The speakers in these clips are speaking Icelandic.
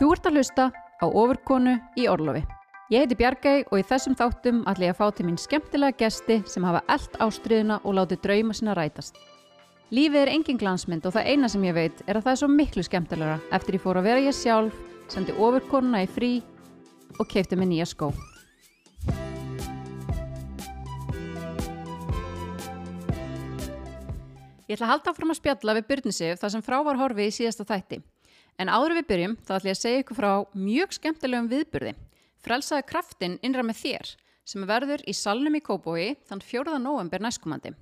Þú ert að hlusta á ofurkonu í Orlofi. Ég heiti Bjargæi og í þessum þáttum ætla ég að fá til mín skemmtilega gesti sem hafa eld ástriðuna og látið drauma sinna rætast. Lífið er engin glansmynd og það eina sem ég veit er að það er svo miklu skemmtilegra eftir ég fór að vera ég sjálf, sendi ofurkonuna í frí og keipti mig nýja skó. Ég ætla að halda áfram að spjalla við Byrnisif þar sem frá var horfið í síðasta þætti. En áður við byrjum þá ætla ég að segja ykkur frá mjög skemmtilegum viðburði. Frelsaði kraftin innra með þér sem verður í Salnum í Kóbói þann 4. november næstkomandi.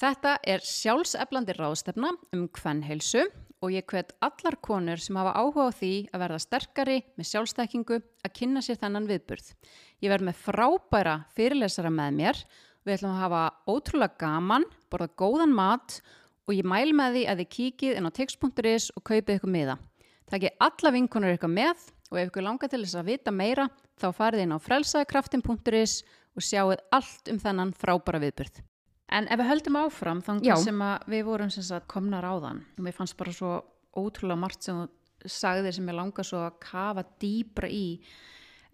Þetta er sjálfseflandi ráðstefna um hvernheilsu og ég hvet allar konur sem hafa áhuga á því að verða sterkari með sjálfstekkingu að kynna sér þennan viðburð. Ég verð með frábæra fyrirlesara með mér Við ætlum að hafa ótrúlega gaman, borða góðan mat og ég mæl með því að þið kíkið inn á text.is og kaupið ykkur miða. Það ekki alla vinkonur ykkur með og ef ykkur langar til þess að vita meira þá farið inn á frelsaðkraftin.is og sjáuð allt um þennan frábæra viðbyrð. En ef við höldum áfram þannig sem við vorum sem sagt, komnar á þann og mér fannst bara svo ótrúlega margt sem þú sagðir sem ég langar svo að kafa dýbra í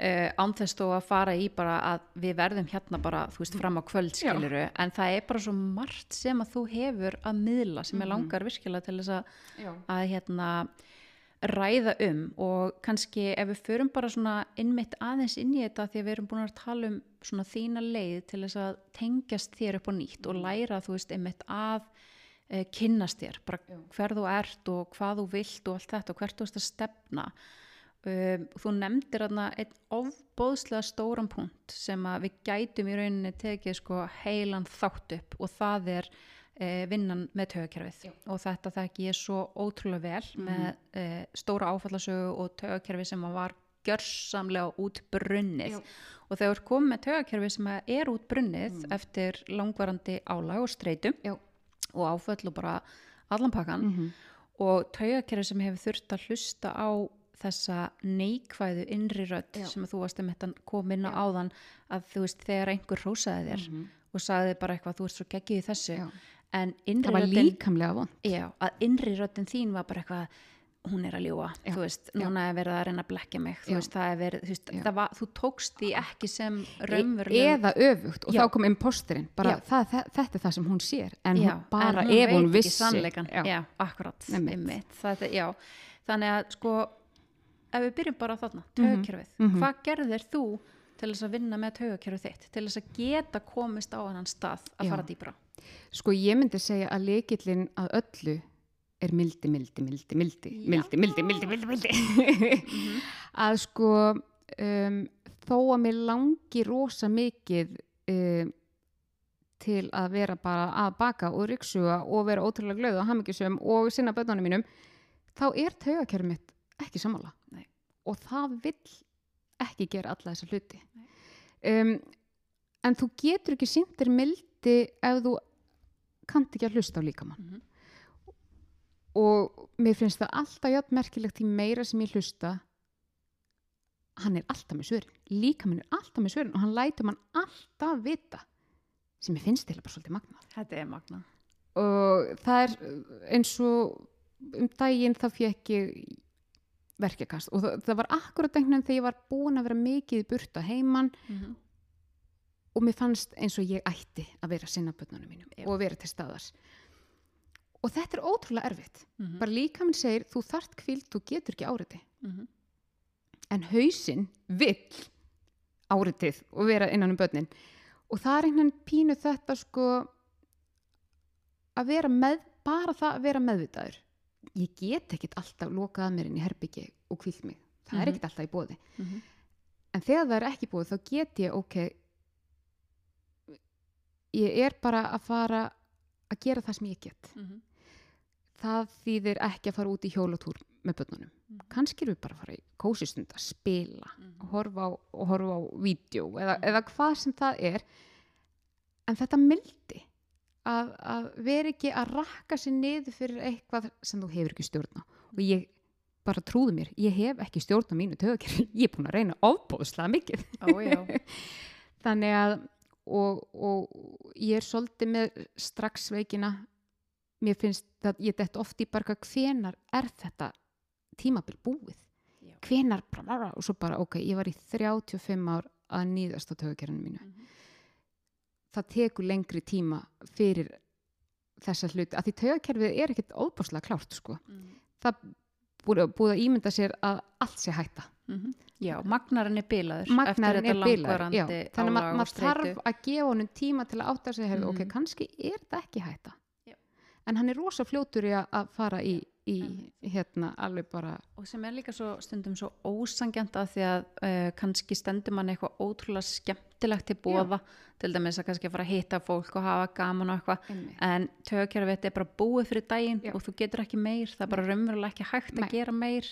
Uh, ánþess þó að fara í bara að við verðum hérna bara, þú veist, fram á kvöld skiluru, Já. en það er bara svo margt sem að þú hefur að miðla sem mm -hmm. er langar virkilega til þess að, að hérna ræða um og kannski ef við förum bara svona innmitt aðeins inn í þetta því að við erum búin að tala um svona þína leið til þess að tengjast þér upp á nýtt og mhm. læra þú veist einmitt að uh, kynnast þér, bara hver þú ert og hvað þú vilt og allt þetta og hvert þú veist að stefna Um, þú nefndir aðna einn ofbóðslega stóran punkt sem við gætum í rauninni tekið sko heilan þátt upp og það er uh, vinnan með tögakerfið og þetta þekk ég svo ótrúlega vel mm. með uh, stóra áfallasögu og tögakerfið sem var gjörsamlega út brunnið Já. og þegar komið með tögakerfið sem er út brunnið mm. eftir langvarandi álag og streitu Já. og áfall og bara allanpakkan mm -hmm. og tögakerfið sem hefur þurft að hlusta á þessa neikvæðu innri rödd Já. sem þú varst um þetta komin á áðan að þú veist þegar einhver rósaði þér mm -hmm. og sagði bara eitthvað þú ert svo geggið í þessu Já. en innri röddin að innri röddin þín var bara eitthvað hún er að ljúa, Já. þú veist, núna er verið að reyna að blekja mig, þú veist, það er verið þú, veist, var, þú tókst því ekki sem e- raunveruleg eða öfugt og Já. þá kom imposturinn, bara það, það, þetta er það sem hún sér, en Já. hún bara en hún ef hún vissi Já, akkurat það, þannig að sko ef við byrjum bara þarna, tögkerfið mm -hmm. hvað gerðir þú til þess að vinna með tögkerfið þitt, til þess að geta komist á annan stað að Já. fara dýbra sko ég myndi segja að leikillin að öllu er mildi, mildi, mildi, mildi mildi, mildi, mildi, mildi, mildi. mm -hmm. að sko um, þó að mér langi rosa mikið um, til að vera bara að baka og ryksuga og vera ótrúlega glöð og hafmyggisum og sinna bönnunum mínum þá er tögakerfið mitt ekki samála og það vil ekki gera alla þessa hluti. Um, en þú getur ekki síndir mildi ef þú kannt ekki að hlusta á líkamann. Mm -hmm. og mér finnst það alltaf hjátt merkilegt í meira sem ég hlusta hann er alltaf með svörin. Líkamann er alltaf með svörin og hann lætur mann alltaf vita sem ég finnst til bara svolítið magna þetta er magna og það er eins og um daginn þá fekk ég verkjakast og það, það var akkurat einhvern veginn þegar ég var búin að vera mikið í burta heimann mm -hmm. og mér fannst eins og ég ætti að vera sinnabötnunum mínum Jú. og vera til staðars og þetta er ótrúlega erfitt mm -hmm. bara líka minn segir þú þart kvild, þú getur ekki áriti mm -hmm. en hausin vill áritið og vera innan um börnin og það er einhvern pínu þetta sko að vera með bara það að vera meðvitaður ég get ekkit alltaf lokað að mér inn í herbyggi og kvilt mig það mm -hmm. er mhm. ekkit alltaf í bóði mm -hmm. en þegar það er ekki bóði þá get ég ok ég er bara að fara að gera það sem ég get mm -hmm. það þýðir ekki að fara út í hjólatúr með börnunum mhm. kannski eru við bara að fara í kósistund að spila mhm. og horfa á, og horfa á vídeo eða, eða hvað sem það er en þetta mildi að, að vera ekki að rakka sér niður fyrir eitthvað sem þú hefur ekki stjórna og ég bara trúðu mér, ég hef ekki stjórna mínu töðakirfi, ég er búin að reyna ábóðslega mikið. Ó, þannig að og, og ég er svolítið með strax veikina. Mér finnst að ég dett oft í barka hvenar er þetta tímabil búið? Hvenar, og svo bara, ok, ég var í 35 ár að nýðast á tögakerfinu mínu. Mhm. Það tekur lengri tíma fyrir þessa hluti, að því tögakerfið er ekkit óbáslega klárt, sko. Mhm. Það búið, að ímynda sér að allt sé hætta. Mhm. Já, magnarinn er bilaður Magnarinn er þetta bilaður, já. Þannig að ma- maður þarf að gefa honum tíma til að átta sig, hefur, Mhm. ok, kannski er það ekki hætta. Já. En hann er rosa fljótur í að fara í, í hérna, alveg bara, og sem er líka svo stundum svo ósangjant að því að uh, kannski stendur mann eitthvað ótrúlega skemmtilegt til bóða til dæmis að kannski fara að hitta fólk og hafa gaman og eitthvað en tögkerfið er bara búið fyrir daginn Já. og þú getur ekki meir, það er bara raunverulega ekki hægt Nei. að gera meir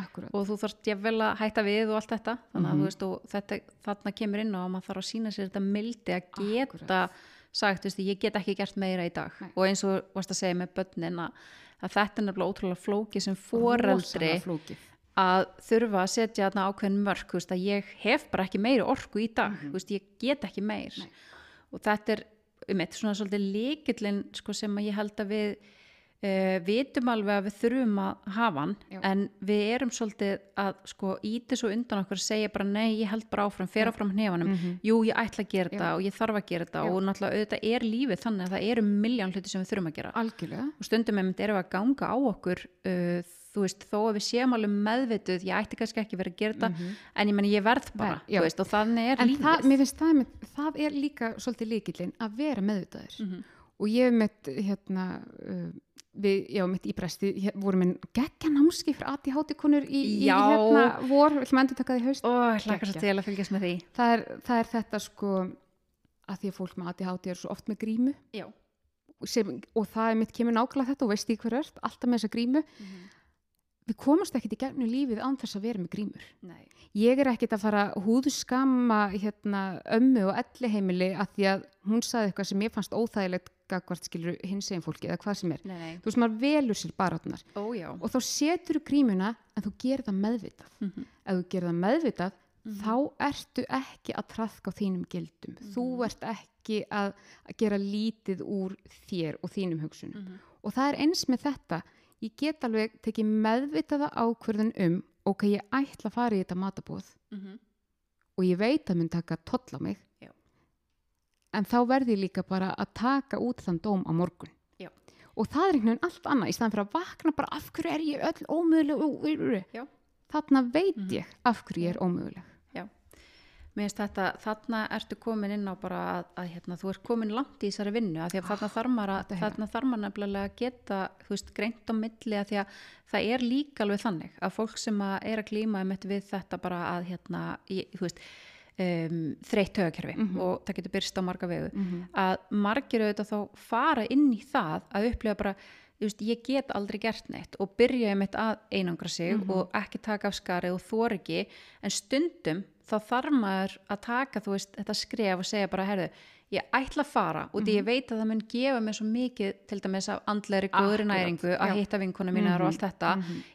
akkurat. og þú þarfst jafnvel að hætta við og allt þetta þannig að Mhm. þú veist og þetta, þarna kemur inn að maður þarf að sína sér þetta mildi að geta sagt, þú veist, ég get ekki gert meira í dag Nei. og eins og varst að segja með börnin að, að þetta er nefnilega ótrúlega flóki sem foreldri að þurfa að setja þarna ákveðin mörk þú veist, að ég hef bara ekki meiri orku í dag þú veist, ég get ekki meir. Nei. og þetta er um eitt svona svolítið líkillin sko, sem ég held að við uh, vitum alveg að við þurfum að hafa hann Já. en við erum svolítið að sko íti svo undan okkur að segja bara nei, ég held bara áfram, fer áfram hnefanum. Jú, ég ætla að gera þetta og ég þarf að gera þetta. Og náttúrulega auðvitað er lífið þannig að það eru miljón hluti sem við þurfum að gera. Algjörlega. og stundum erum við að ganga á okkur uh, þú veist, þó að við séum alveg meðvituð ég ætti kannski ekki verið að gera þetta en ég meni ég verð bara, þú veist, og þannig er En lífið. það, mér finnst það, einmitt- það er líka svolítið líkillin að vera meðvitaður. Mhm. Og ég hef mitt, hérna, uh, við, já, mitt í bresti, vorum við geggja námski fyrir ADHD-konur í, í hérna vor, við ætlum að endur taka því haust. Ó, ég hlakka svo til að fylgjast með því. Það er, það er þetta sko, að því að fólk með ADHD er svo oft með grímu. Já, sem, og það er mitt kemur nákvæmlega þetta og veist í hver ert, alltaf með þessa grímu. Við komumst ekkit í gegnum lífið án þess að vera með grímur. nei, Ég er ekkit að fara húðskamma hérna, ömmu og elliheimili að því að hún saði eitthvað sem ég fannst óþægilegt gagvart skilur hins eginn fólki eða hvað sem er. nei, nei Þú veist, maður velur sér barátnar Ó, já, og þá setur þú grímuna en þú gerir það meðvitað. Mhm. Ef þú gerir það meðvitað, þá ertu ekki að trafka á þínum gildum. Þú ert ekki að, að gera lítið úr þér og þínum hugsunum. Mhm. Og það er eins með þetta. Ég get alveg tekið meðvitaða ákvörðun um, ok, ég ætla að fara í þetta matabóð Mhm. og ég veit að mun taka toll á mig. En þá verði ég líka bara að taka út þann dóm á morgun Já. og það er einhvern veginn allt annað í staðan fyrir að vakna bara af hverju er ég öll ómöguleg Já. þarna veit Mhm. ég af hverju ég er finnst þetta, þarna ertu komin inn á bara að, að hérna, þú ert komin langt í þessari vinnu að því að þarna þarf maður að, þetta hefur. þarna þarf maður nefnilega að geta, veist, greint á milli að því að það er líka alveg þannig að fólk sem að er að glíma einmitt við þetta bara að, hérna, þú veist, um, þreytt högakerfi Mhm. og það getur byrst á marga vegu -hmm. að margir auðvitað þá fara inn í það að upplifa bara veist, ég get aldrei gert neitt og byrja einmitt að einangra sig Mhm. og ekki taka af skarið og þor ekki en stundum þá þarf maður að taka þú veist, þetta skref og segja bara herðu, ég ætla að fara og því ég veit að það mun gefa mér svo mikið til dæmis af andlegri góðri Mhm. Akkurat, næringu að já. hitta vinkona mínar og allt þetta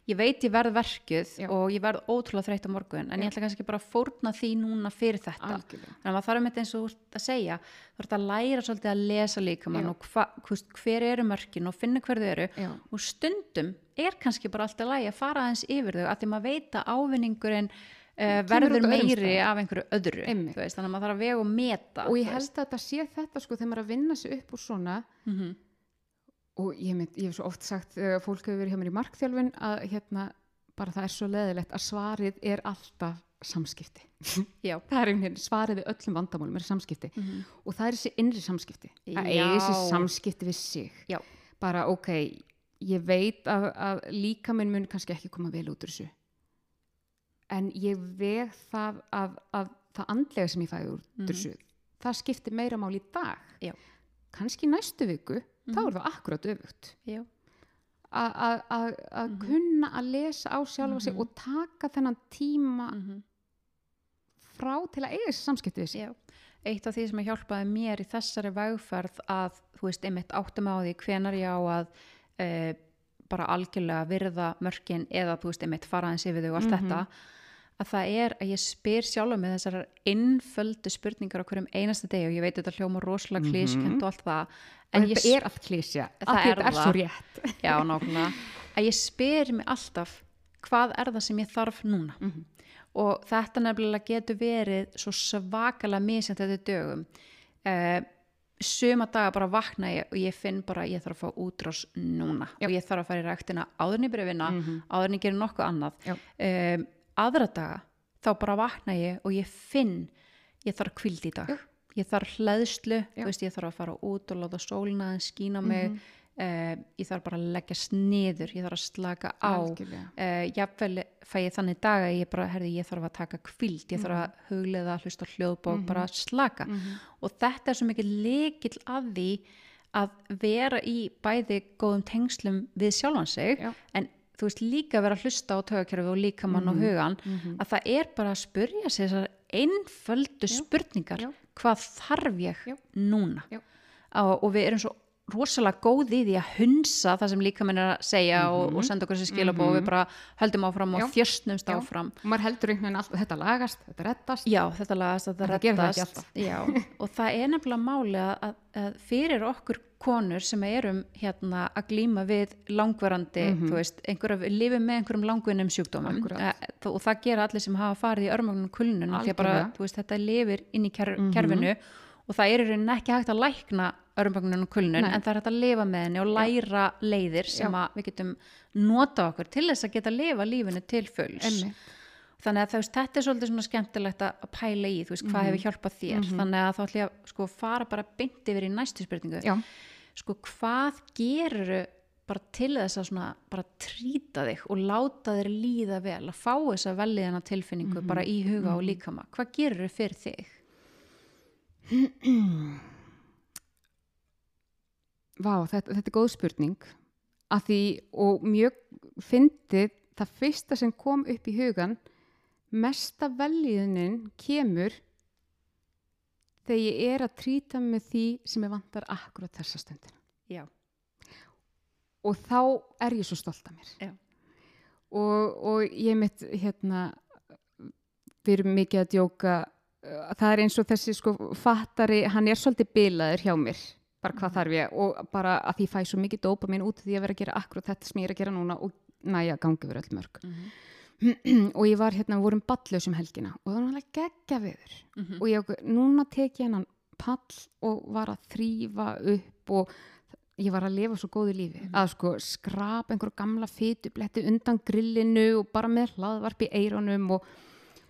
ég veit ég verð verkið Já. og ég verð ótrúlega þreytt á morgun en ég ætla kannski bara að fórna því núna fyrir þetta algjörlega þannig að maður þarf með eins og þú ert að segja þú ert að læra svolítið að lesa líka mann Já. og hva, hvist, hver eru mörkin og finna hver þau eru Já. og stundum er kannski bara alltaf lægi að fara aðeins yfir þau að því maður veit að ávinningurinn uh, verður meiri af einhverju öðru veist, þannig að maður þarf að vega og meta og ég held að þetta sé þetta sko þegar maður er að vinna sig upp úr svona Mhm. og ég, mynd, ég hef svo oft sagt þegar fólk hefur verið hjá mér í markþjálfun að hérna bara það er svo leðilegt að svarið er alltaf samskipti svarið við öllum vandamálum er samskipti Mhm. og það er þessi innri samskipti að Já. eiga þessi samskipti við sig Já. bara ok, ég veit að, að líka minn mun kannski ekki koma vel út úr þessu en ég veg það að, að það andlega sem ég fæði úr Mhm. þessu það skiptir meira mál í dag Já. kannski næstu viku þá Mhm. er það akkurat öfugt að Mhm. kunna að lesa á sjálfa sig Mhm. og taka þennan tíma mhm. frá til að eiga þessi samskipti við sig eitt af því sem hjálpaði mér í þessari vegferð að, þú veist, einmitt áttum á því hvenar ég á að e, bara algjörlega virða mörkin eða, þú veist, einmitt fara aðeins yfir þau og allt Mhm. þetta að það er að ég spyr sjálf með þessar innföldu spurningar á hverjum einasta degi og ég veit þetta hljóma rosalega Mhm. klískent og allt það og en ég, þetta er allt klísja er þetta er það. svo rétt já, nákvæmlega að ég spyr mig alltaf hvað er það sem ég þarf núna Mhm. og þetta nefnilega getur verið svo svakalega misjant þetta dögum uh, suma daga bara vakna ég og ég finn bara ég þarf að fá útrás núna Já. og ég þarf að fara í ræktina áðurinn í brefina Mhm. áðurinn ég gerir nokkuð annað um, aðra daga þá bara vakna ég og ég finn ég þarf kvild í dag Já. ég þarf hlæðslu, veist ég þarf að fara út og láta sólina skína mig Mhm. Uh, ég þarf bara að leggja sniður ég þarf að slaka á uh, jafnvel fæ ég þannig daga að ég bara, herði, ég þarf að taka kvild ég þarf að hugleiða, hlusta á hljóðbók bara slaka Mhm. og þetta er svo mikið lekill að því að vera í bæði góðum tengslum við sjálfan sig Já. en þú veist líka vera að hlusta á tögakerfi og líkamann og hugan Mhm. að það er bara að spurja sér þessar einföldu spurningar Já. hvað þarf ég Já. núna Já. og við erum svo rosalega góð í því að hunsa það sem líkaminn er að segja og, og senda okkur sér skilabóð og við bara höldum áfram og Mhm. Já. þjöstnumst Já. áfram og maður heldur einhvern veginn alltaf þetta lagast, þetta reddast Já, þetta lagast, þetta En það og það er nefnilega máli að, að, fyrir okkur konur sem erum hérna að glíma við langverandi, þú veist, einhverja lifum með einhverjum langvinnum sjúkdómum Akkúrat. e, og það gera allir sem hafa farið í örmögnum kulnun því að bara, þú veist, þetta lifir inn í ker kerfinu og það er í rauninni ekki hægt að lækna örmögnun kulnun Nei. en það er hægt að lifa með henni og læra leiðir sem að við getum nota okkur til þess að geta að lifa lífinu til fulls. Einmitt. þannig að veist, þetta er svolítið svona skemmtilegt að að pæla í, þú veist, hvað hefur hjálpað þér. Þannig að þá ætlum ég að sko fara bara beint yfir í næstu spurningu. Já. sko, hvað gerur bara til þess að svona bara trýta þig og láta þér líða vel að fá þessa velliðana tilfinningu bara í huga og líkama? Hvað gerur fyrir þig? Vá, þetta, þetta er góð spurning. Að því og mjög fyndið það fyrsta sem kom upp í hugan mesta veljiðunin kemur þegar ég er að trýta með því sem ég vantar akkurat þessa stundin Já, og þá er ég svo stolt af mér. Já. og, og ég mitt hérna erum mikið að djóka það er eins og þessi sko fattari, hann er svolítið bilaður hjá mér bara hvað þarf ég? Og bara að því fæ svo mikið dópa mín út því að vera að gera akkurat þetta sem ég er að gera núna og næja gangi verið öll mörg og ég var hérna, við vorum ballaus um helgina og það var náttúrulega geggja viður og ég, núna tek ég hennan pall og var að þrýfa upp og ég var að lifa svo góðu lífi. Að sko skrapa einhver gamla fytu bletti undan grillinu og bara með hlaðvarp í eironum og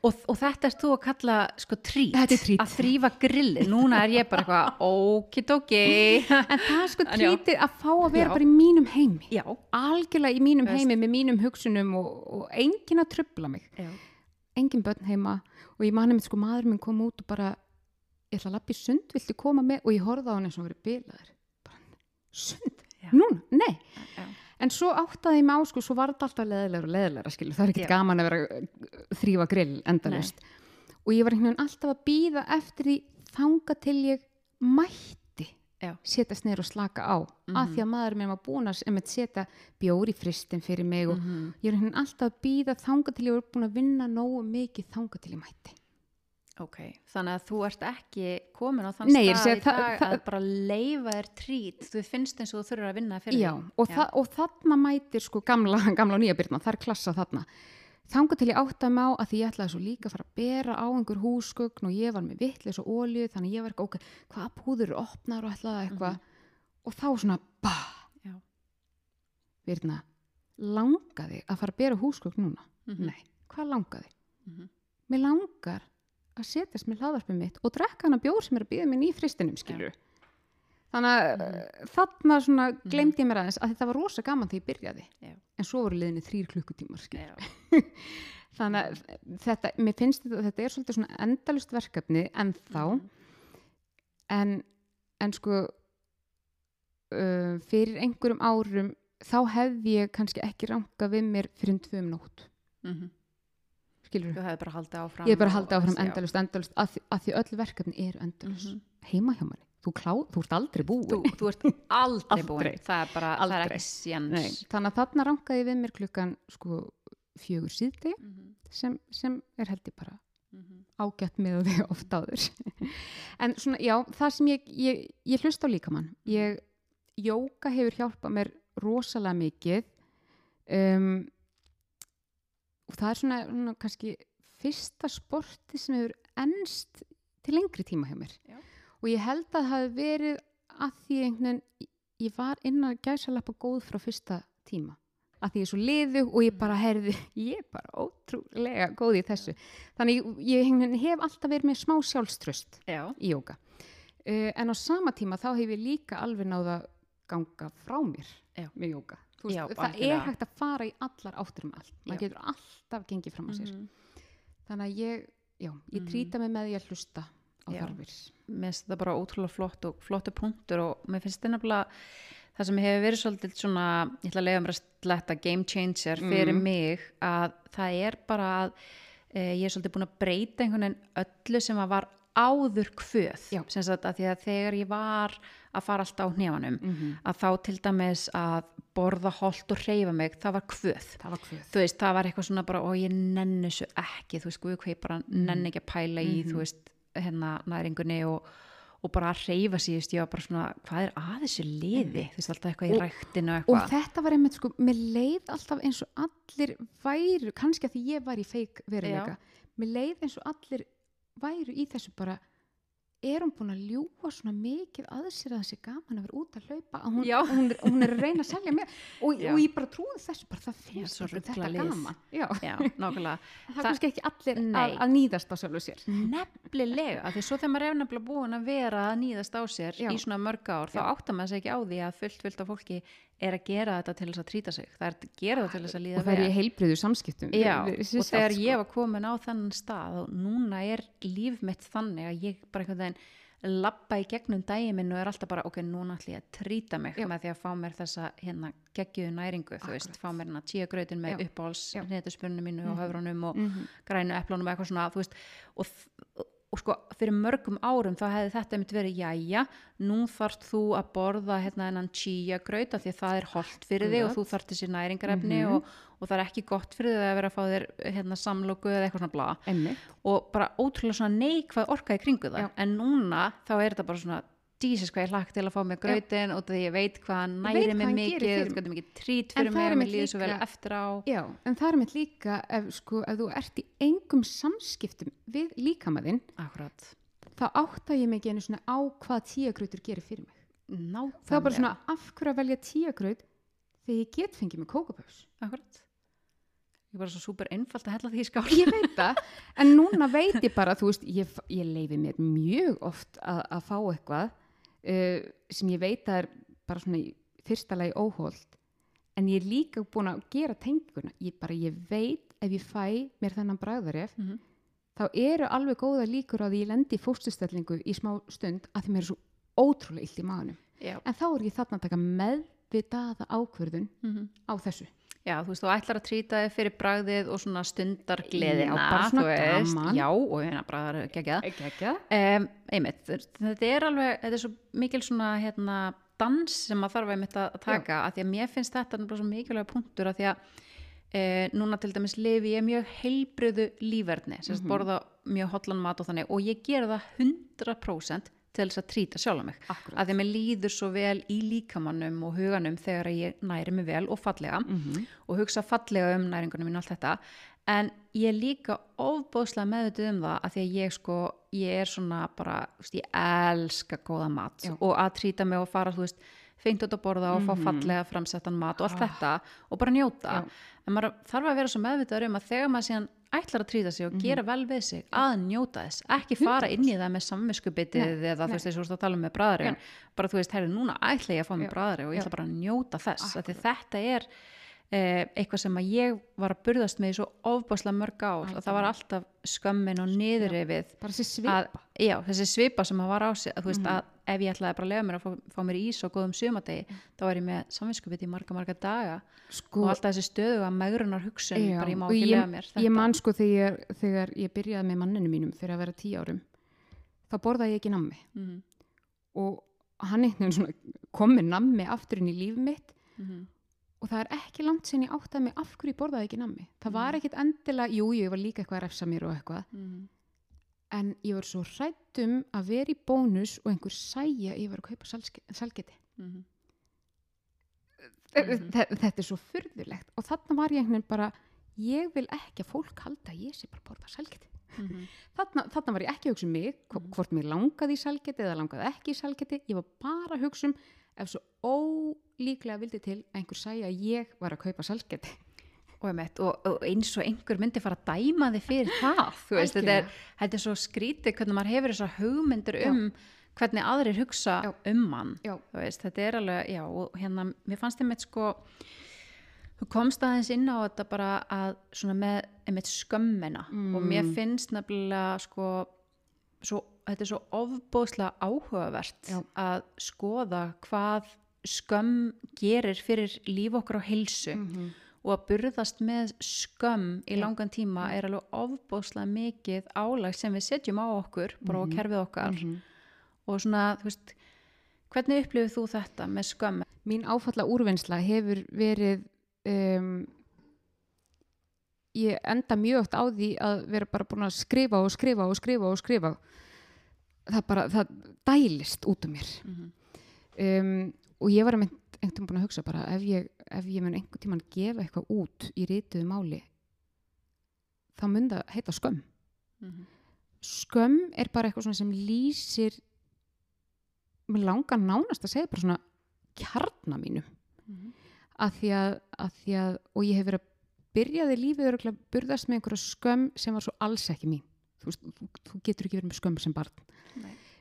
og, og þetta er þú að kalla sko trít, trít. að þrýfa grilli núna er ég bara eitthvað, okidoki. En það er sko trítið að fá að vera Já. bara í mínum heimi. Já, algjörlega í mínum Veist. heimi með mínum hugsunum og, og enginn að trubla mig. Já, engin börn heima. Og ég mani með sko maður minn kom út og bara ég ætla að lappa í sund, viltu koma með? Og ég horfði á hann eins og verið bilaður. Bara, sund, núna, nei en svo áttaði ég mig á sko, svo var þetta alltaf leðilegur og leðilegra skilu, það er ekkert gaman að vera að þrýfa grill endalust og ég var einhvern veginn alltaf að býða eftir því þanga til ég mætti setjast niður og slaka á af því að maður minn var búin að setja bjór í fristin fyrir mig og Mhm. ég er einhvern veginn alltaf að býða þanga til ég var búin að vinna nógu mikið þanga til ég mætti ok þannig að þú ert ekki komin á þann Nei, að stað í dag það- að bara leifa þér trít þú finnst eins og þú þurfur að vinna fyrir Já, og, þa og þarna mætir sko gamla, gamla og nýja byrna, það er klassa þarna þanga til ég átta mig á að því ég ætlaði svo líka að fara að bera á einhver húsgögn og ég var með vitlis og olju þannig ég var ekki, ok, hvaða púður opnar og ætlaði eitthvað og þá svona, bah, Já. Birna, langaði að fara að bera húsgögn núna? Mhm. Nei, hvað langaði? Mhm. Mér langar að setjast með hlaðarpið mitt og drekka hana bjór sem er að býða minn í fristinum, skilur Þannig að mm. þarna svona glemdi ég mér aðeins að þetta var rosa gaman þegar ég byrjaði. Já. En svo voru liðinni þrýr klukkutímar, Já. Þannig að þetta, mér finnst þetta, þetta er svolítið svona endalust verkefni en þá, Mhm. en, en sko uh, fyrir einhverjum árum þá hefði ég kannski ekki ranka við mér fyrir tvö um nótt, Mhm. Skilur þú hefði bara haldið áfram Ég er bara halda áfram endalust, endalust að, að því öll verkefni eru endalust Mhm. heima hjá manni, þú, klá, þú ert aldrei búin þú, þú ert aldrei búin Aldrei. það er bara, það er Aldrei. ekki Nei, þannig að þarna rankaði ég við mér klukkan sko fjögur síðdegi Mhm. sem, sem er held ég bara Mhm. ágætt með því oft áður. En svona, já, það sem ég ég, ég hlust á líkamann. Ég, jóka hefur hjálpað mér rosalega mikið. Um, og það er svona, svona kannski fyrsta sporti sem hefur ennst til lengri tíma hjá mér. Já. og ég held að það hafi verið að því einhvern veginn ég var innan gæsalappa góð frá fyrsta tíma. Að því ég er svo liðu og ég bara heyrði, ég er bara ótrúlega góð í þessu. Þannig ég, hef alltaf verið með smá sjálfströst Já. í jóka uh, en á sama tíma þá hef ég líka alveg náða ganga frá mér Já. með jóka Þú Já, það er hægt að fara í allar áttur um allt maður getur alltaf gengið fram á sér Mhm. þannig að ég, já, ég Mhm. trýta mig með því að hlusta á þarfir mér finnst þetta bara ótrúlega flott og flottu punktur og mér finnst þetta nefnilega það sem hefur verið svolítið svona ég ætla að lega mér að sletta game changer fyrir Mm. mig að það er bara að e, ég er svolítið búin að breyta einhvern veginn öllu sem að var áður kvöð sem sagt að því að þegar ég var að fara alltaf á hnefanum -hmm. að þá til dæmis að borða holt og hreyfa mig, það var kvöð. Það var hvöð þú veist, það var eitthvað svona bara og ég nenni þessu ekki, þú veist, hvað ég bara nenni ekki að pæla í, Mhm. þú veist hérna næringunni og, og bara að reyfa veist, ég var bara svona hvað er að þessu liði, þú veist, alltaf eitthvað í Og- ræktinu og og eitthvað. þetta var einmitt sko, mér leið alltaf eins og allir væru, kannski að því ég var í feik veruleika, mér leið eins og allir væru í þessu bara er hún búin að ljúa svona mikið að sér að þessi gaman að vera út að hlaupa að hún, hún, er, hún er að reyna að selja mér? Og, og ég bara trúi þessu bara það finnst þetta lið. gaman. Já. já, það er Það- kannski ekki allir að, að nýðast á sjálfu sér. Nefnilega, af því svo þegar maður er nefnilega búin að vera að nýðast á sér Já. í svona mörg ár, þá áttar maður sig ekki á því að fullt, fullt af fólki er að gera þetta til þess að trýta sig, það er að gera þetta til þess að líða og það er í heilbriðu samskiptum Já, og þegar sjálft, ég var komin á þennan stað og núna er líf mitt þannig að ég bara einhvern veginn lappa í gegnum daginn minn og er alltaf bara ok, núna ætlum ég að trýta mig Já. með því að fá mér þessa hérna geggjuðu næringu, þú veist, Akkurat. fá mér hérna tíagrautin með Já. uppáhals Já. neðuspunni mínu og Mhm. höfrunum og Mhm. grænu eplunum eitthvað svona, þú veist og, og, og sko, fyrir mörgum árum þá hefði þetta einmitt verið, jæja nú þarft þú að borða hérna hennan chia graut af því að það er holdt fyrir þig og þú þarft þessi næringarefni Mhm. og, og það er ekki gott fyrir þig að vera að fá þér hérna samloku eða eitthvað svona Einmitt. og bara ótrúlega svona neikvað orka í kringu það Já. en núna þá er þetta bara svona Jesus hvað ég hlakka til að fá mig grautin og því ég veit hvað hann næri hvað mig mikið, fyrir þetta er mikið trít fyrir það mig og mér líður svo vel eftir á. Já, en það er mitt líka ef, sko, ef þú ert í engum samskiptum við líkamaðinn Akkurat, þá átta ég mig ekki einu svona á hvað tíagrautur gerir fyrir mig. Nákvæmlega það er bara svona af hverju að velja tíagraut þegar ég get fengið með kókapöfs Akkurat. Ég bara svo súper einfalt að hella því í skál. Ég veit það, en núna veit ég bara þú veist, ég, ég leifi mér mjög oft að, að fá eitthvað uh, sem ég veit að er bara svona í fyrsta lagi óholt en ég er líka búin að gera tenguna ég bara, ég veit ef ég fæ mér þennan bræðaref Mhm. þá eru alveg góða líkur á því ég lendi fóstustellingu í smá stund að því mér er svo ótrúlega illt í maðunum en þá er ég þarna að taka meðvitaða ákvörðun Mhm. á þessu Já, þú veist, þú ætlar að trýta þig fyrir bragðið og svona stundargleðina, Já, bara svona þú veist, gaman. já, og hérna bragðar ekki ekki Um, einmitt, þetta er alveg, þetta er svo mikil svona, hérna, dans sem maður þarf einmitt að taka, að því að mér finnst þetta nefnilega svo mikilvæga punktur, að því að e, núna til dæmis lifi ég mjög heilbriðu lífverðni, sem mm Mhm. borða mjög hotlan mat og þannig, og ég gera það 100% til þess að trýta sjálfa mig Akkurat. að að mér líður svo vel í líkamannum og huganum þegar ég næri mig vel og fallega Mhm. og hugsa fallega um næringunum mín og allt þetta en ég er líka ofbóðslega meðvitið um það að því að ég sko ég er svona bara, þú veist, ég elska góða mat Já. og að trýta mig og fara, þú veist, fengt út að borða og fá Mhm. fallega framsettan mat og allt Ah. þetta og bara njóta. Já. en maður þarf að vera svo meðvitað um að þegar maður síðan ætlar að trýta sig og gera vel við sig að njóta þess, ekki fara inn í það með samviskubitið Nei, eða þú veist, þessu að tala um með bræðarinn bara þú veist, herri, núna ætla ég að fá mig Já. bræðari og ég ætla bara að njóta þess, þetta er eitthvað sem að ég var að burðast með í svo ofbáslega mörg ár að það var alltaf. skömmin og niðurrifið bara þessi að, svipa. já, þessi svipa sem að var á sig að veist Mhm. að ef ég ætlaði bara að lega mér að fá, fá mér ís og góðum sumadegi þá er ég með samvinskupið í marga marga daga. Sko, og alltaf þessi stöðu að megrunar hugsun Já, bara ég má og ekki lega mér ég man sko þegar, þegar ég byrjaði með manninu mínum fyrir að vera tíu árum þá borðaði ég ekki nammi. Mm og hann einhvern veginn svona kom með nammi aftur inn í líf mitt. -hmm. Og það er ekki langt sem ég áttaði mig af hverju borðaði ekki nammi það var Mhm. ekkit endilega, jú, ég var líka eitthvað að refsa mér og eitthvað Mm en ég var svo hrætt um að vera í bónus og einhver sæja að ég var að kaupa salgeti -hmm. Mhm. þetta er svo furðulegt og þarna var ég einhvern veginn bara ég vil ekki að fólk halda að ég sé bara að borða sælgeti Mhm. þarna, þarna var ég ekki að hugsa um mig Mhm. hvort mér langaði í sælgeti eða langaði ekki í sælgeti ég var bara að hugsa um ef svo ólíklega vildi til að einhver sæja að ég var að kaupa sælgeti og, og, og eins og einhver myndi fara að dæma þig fyrir það veist, þetta er, þetta er svo skrítið hvernig maður hefur þessar hugmyndir Já. um hvernig aðrir hugsa Já. um mann Já. veist, þetta er alveg, já og hérna, mér fannst einmitt sko þú komst aðeins inn á þetta bara að svona með einmitt skömmina og mér Mm. finnst nefnilega sko svo, þetta er svo ofbóðslega áhugavert Já. að skoða hvað skömm gerir fyrir líf okkar á heilsu -hmm. og að burðast með skömm í Já. langan tíma er alveg ofbóðslega mikið álag sem við setjum á okkur bara á Mhm. kerfið okkar Mhm. og svona, þú veist hvernig upplifir þú þetta með skömm mín áfalla úrvinnsla hefur verið um, ég enda mjög oft á því að vera bara búin að skrifa og skrifa og skrifa og skrifa það bara, það dælist út um mér. Mm um, og ég var einhvern veginn búin að hugsa bara ef ég, ef ég mun einhvern tíman gefa eitthvað út í rituðu máli þá mun það heita skömm. -hmm. skömm er bara eitthvað sem lýsir mér langar nánast að segja bara svona kjarna mínum. Að því að, að því að og ég hef verið að byrjaði lífið örgulega burðast með einhverja skömm sem var svo alls ekki mín þú, veist, þú, þú getur ekki verið með skömm sem barn.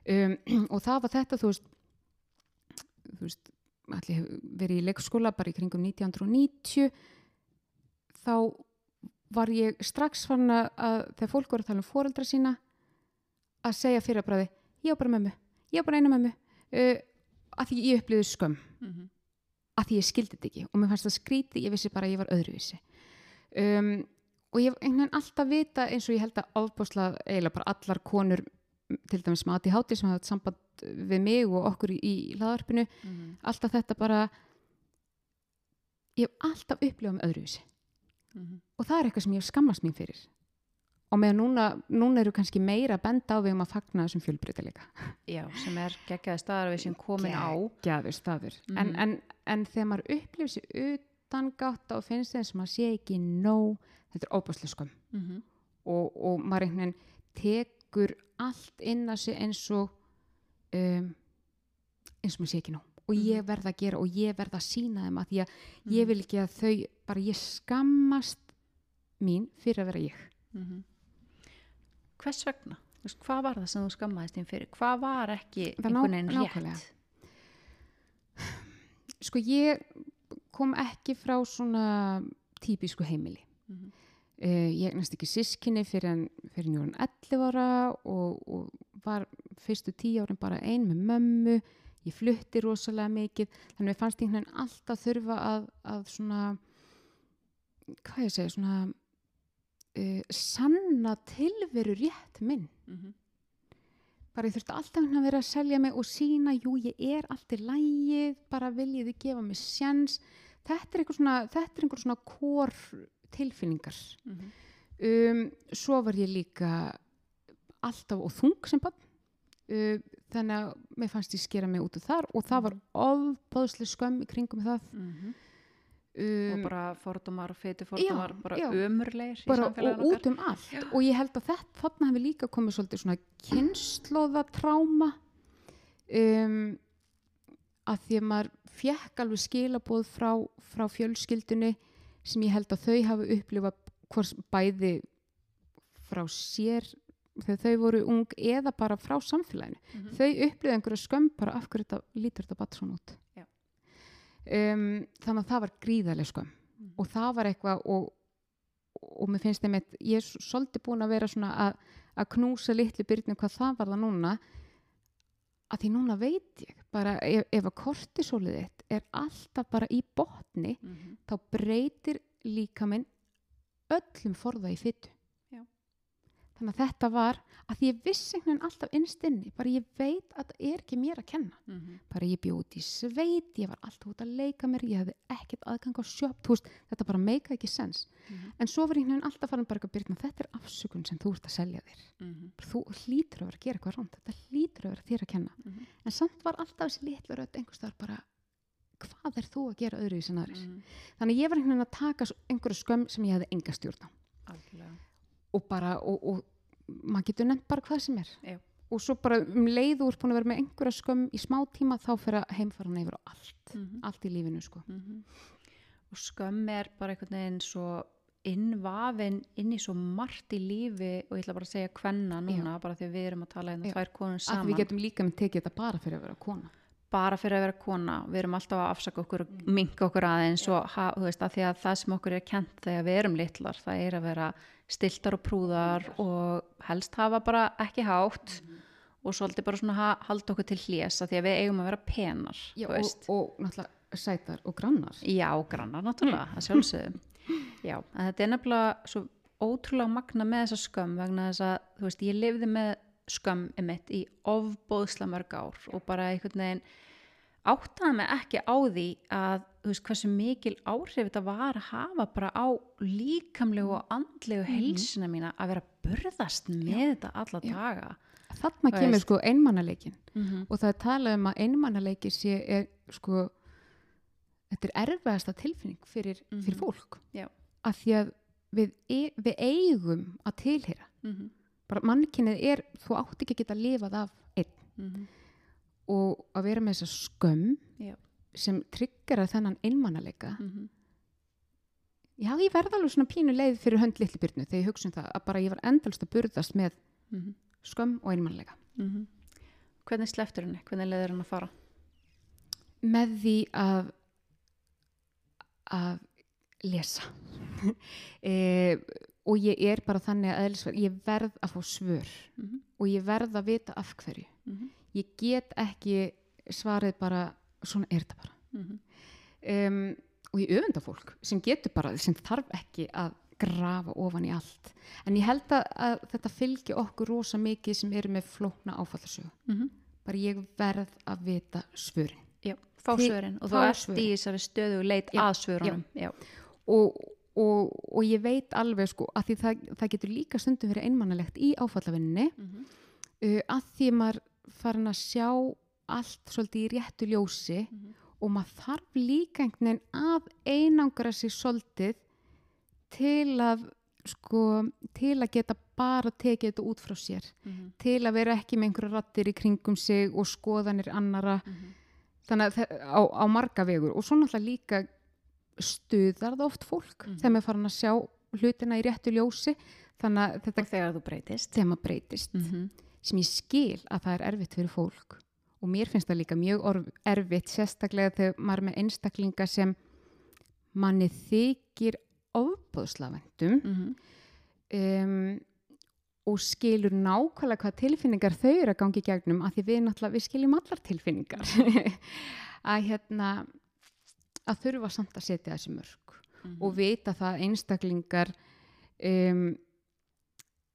Um, og það var þetta þú veist veist, allir verið í leikskóla bara í kringum 1990 þá var ég strax fann að, þegar fólk voru að tala um foreldra sína að segja fyrir að bræði ég á bara mömmu, ég á bara eina mömmu. Uh, að því ég upplýði skömm. Mhm. að því ég skildi þetta ekki og mér fannst það skríti, ég vissi bara að ég var öðruvísi. Um, og ég hef einhvern veginn alltaf vita eins og ég held að ofbásla eiginlega bara allar konur til dæmis með ADHD sem hafa haft samband við mig og okkur í, í hlaðarpinu Mhm. alltaf þetta bara ég hef alltaf upplifað með öðruvísi Mhm. og það er eitthvað sem ég hef skammast mín fyrir og með núna, núna eru kannski meira að benda á við um að fagna þessum fjölbreytileika já, sem er geggjaði staðar við sem komin á Geggjaður staður Mhm. en, en, en þegar maður upplifir sér utangátt og finnst þeim sem maður sé ekki nóg, þetta er óbærslega skömm Mhm. og, og maður einhvern veginn tekur allt inn að sig eins og um, eins og maður sé ekki nóg og Mhm. ég verð að gera og ég verð að sína þeim að því að Mhm. ég vil ekki að þau bara ég skammast mín fyrir að vera ég Mhm. hvers vegna? Hvað var það sem þú skammaðist þín fyrir? Hvað var ekki einhvern veginn nákvæmlega. rétt? sko ég kom ekki frá svona típisku heimili Mhm. Uh, ég eignast ekki sískinni fyrir ég hann 11 ára og, og var fyrstu tíu árin bara ein með mömmu. Ég flutti rosalega mikið. Þannig að mér fannst einhvern veginn alltaf þurfa að, að svona hvað ég segi svona uh, sanna tilveru rétt minn. Mhm. bara ég þurfti alltaf einhvern veginn að vera að selja mig og sína, jú ég er allt í lægið, bara viljið þið gefa mig sjens, þetta er einhver svona þetta er einhver svona kór tilfinningar. Mhm. um, svo var ég líka alltaf og þung sem bann uh, þannig að mér fannst ég skera mig út úr þar og það var ofbáðslega skömm í kringum það. Mhm. um, og bara fordómar og feiti fordómar já, bara já. ömurlegir í bara, og út um allt. Og ég held að þetta þarna hefur líka komið svolítið svona kynnslóðatráma um, að því að maður fekk alveg skilabóð frá, frá fjölskyldunni sem ég held að þau hafi upplifað hvors bæði frá sér þegar þau voru ung eða bara frá samfélaginu Mhm. þau upplifið einhverja skömm bara af hverju þetta lítur þetta bara svona út Já. um, þannig að það var gríðarlega skömm Mhm. og það var eitthvað og, og mér finnst þeim ég er svolítið búin að vera svona að, að knúsa litlu byrnum hvað það var það núna að því núna veit ég bara ef, ef að kortisólið þitt er alltaf bara í botni Mhm. þá breytir líka minn öllum forða í fyttu. Þannig að þetta var að því ég vissi einhvern veginn alltaf innst inni bara ég veit að það er ekki mér að kenna Mhm. bara ég bjóð út í sveit, ég var alltaf út að leika mér, ég hefði ekkert aðgang á sjöp, þú veist, þetta bara meika ekki sens. Mhm. En svo var einhvern veginn alltaf farin bara eitthvað byrna, þetta er afsökun sem þú ert að selja þér. Mhm. Þú hlýtur að vera að gera eitthvað rámt, þetta hlýtur að vera þér að kenna. Mhm. En samt var alltaf þessi litlu rödd einhvers þar bara, hvað er þú að gera öðru í sem aðrir Mhm. þannig að ég var einhvern veginn að taka einhverju skömm sem ég hefði enga stjórn á Algjörlega. Og bara, og, og maður getur nefnt bara hvað sem er. Já. og svo bara um leið úr búin að vera með einhverja skömm í smá tíma þá fyrir að heimfara yfir á allt. Mhm. allt í lífinu sko. Mhm. Og skömm er bara einhvern veginn svo innvafin inn í svo margt í lífi og ég ætla bara að segja hvenna núna bara því að við erum að tala hérna Já. tvær konur að saman við getum líka með tekið þetta bara fyrir að vera kona. Bara fyrir að vera kona, við erum alltaf að afsaka okkur og minka okkur aðeins og ha, veist, að því að það sem okkur er kent þegar við erum litlar, það er að vera stiltar og prúðar og helst hafa bara ekki hátt og svolítið bara svona ha, halda okkur til hljés að því að við eigum að vera penar Já, og, og náttúrulega sætar og grannar. Já, grannar náttúrulega, að sjálfsögum. Já, en þetta er nefnilega svo ótrúlega magna með þessa skömm vegna þess að, þú veist, ég lifði með skömm emitt í ofbóðsla mörg ár og bara einhvern veginn áttaði mig ekki á því að, veist, hversu mikil áhrif þetta var að hafa bara á líkamlegu og andlegu heilsina mína að vera að burðast með þetta alla Já. daga. þarna Þú kemur sko einmannaleikin Mm -hmm. og það er talað um að einmannaleiki sé er sko þetta er erfiðasta tilfinning fyrir, fyrir Mhm. fólk Já. af því að við, e við eigum að tilheyra Mm bara mannkynnið er, þú átt ekki að geta lifað af einn -hmm. Og að vera með þessa skömm Já. sem tryggjara þennan einmannaleika Mm já, ég verð alveg svona pínu leið fyrir hönd litli byrnu þegar ég hugsa um það að bara ég var endalst að burðast með -hmm. skömm og einmannleika Mhm. Hvernig sleftur henni? Hvernig leiður henni að fara? með því að að lesa e, og ég er bara þannig að ég verð að fá svör Mm -hmm. og ég verð að vita af hverju ég get ekki svarið bara svona er þetta bara Mhm. um, og ég öfunda fólk sem getur bara, sem þarf ekki að grafa ofan í allt en ég held að, að þetta fylgi okkur rosa mikið sem eru með flókna áfallasögu Mhm. bara ég verð að vita svörin Já, fá svörin og þú fá ert í þessari stöðu leit Já, að svörunum. Já. og, og, og ég veit alveg sko að því það, það getur líka stundum verið einmannalegt í áfallavinninni Mhm. uh, að því maður farin að sjá allt svolítið í réttu ljósi Mhm. og maður þarf líka einhvern veginn að einangra sig svolítið til að sko, til að geta bara tekið þetta út frá sér Mhm. til að vera ekki með einhverja rattir í kringum sig og skoðanir annara Mhm. þannig að á, á marga vegur og svo náttúrulega líka stuðar það oft fólk Mhm. þegar maður farin að sjá hlutina í réttu ljósi þannig að þetta Og þegar þú breytist. þegar maður breytist Mhm. Sem ég skil að það er erfitt fyrir fólk og mér finnst það líka mjög erfitt sérstaklega þegar maður er með einstaklinga sem manni þykir ofbóðslavendum Mhm. um, og skilur nákvæmlega hvað tilfinningar þau eru að gangi í gegnum að því við náttúrulega, við skiljum allar tilfinningar að hérna að þurfa samt að setja þessi mörg Mhm. og vita það að einstaklingar um,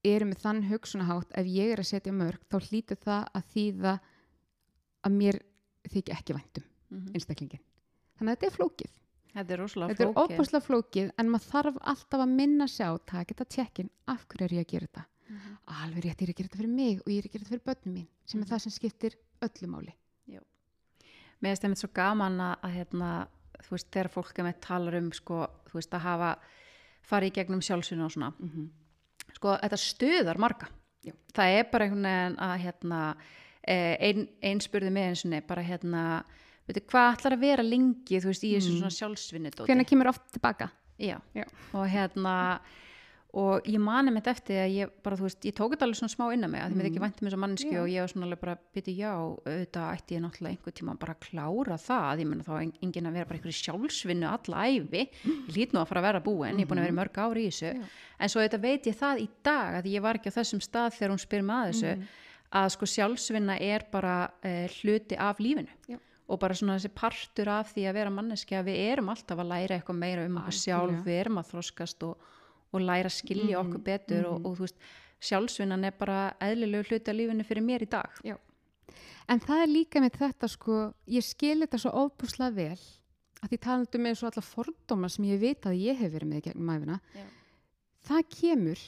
eru með þann hugsunahátt ef ég er að setja mörg þá hlýtur það að þýða að mér þykja ekki væntum Mhm. einstaklingin þannig að þetta er flókið Þetta er rosalega þetta er flókið. opaslega flókið en maður þarf alltaf að minna sig á taka þetta tjekkin, af hverju er ég að gera þetta Mhm. alveg rétt, ég er að gera þetta fyrir mig og ég er að gera þetta fyrir börnum mín sem er Mhm. það sem skiptir öllu máli Mér finnst einmitt svo gaman að, að hérna, þú veist, þegar fólk með talar um, sko, þú veist, að hafa farið í gegnum sjálfsynna og svona. Sko, þetta stuðar marga. Já. Það er bara einhvern veginn að, hérna, eh, ein, ein spurði mig eins og bara, hérna, veitu, hvað ætlar að vera lengi, þú veist, í þessu Mm. svona sjálfsvinnudóti? hvernig kemur oft tilbaka Já. Já. og hérna og ég mani mitt eftir að ég bara, þú veist, ég tók þetta alveg svona smá inn að mig að því mér Mhm. ekki væntum eins og manneski Já. og ég var svona alveg bara, byrju já, auðvitað ætti ég náttúrulega einhver tíma bara að klára það ég menna þá en- enginn að vera bara einhverju sjálfsvinnu alla æfi, ég lít nú að fara að vera búin ég er búin að vera í mörg ári í þessu Já. en svo auðvitað veit ég það í dag að ég var ekki á þessum stað þegar hún spyr maður þessu Mhm. að sko sjálfsvinna er bara uh, hluti af lífinu Já. og bara svona þessi partur af því að vera manneski að við erum alltaf að læra eitthvað meira um okkur sjálf, við erum að þroskast og, og læra að skilja Mhm, okkur betur og, mhm. og þú veist, sjálfsvinnan er bara eðlilegu hluti af lífinu fyrir mér í dag en það er líka með þetta sko ég skil þetta svo ofbúslega vel að því talandum með svo alla fordóma sem ég veit að ég hef verið með í gegnum æfina Já. það kemur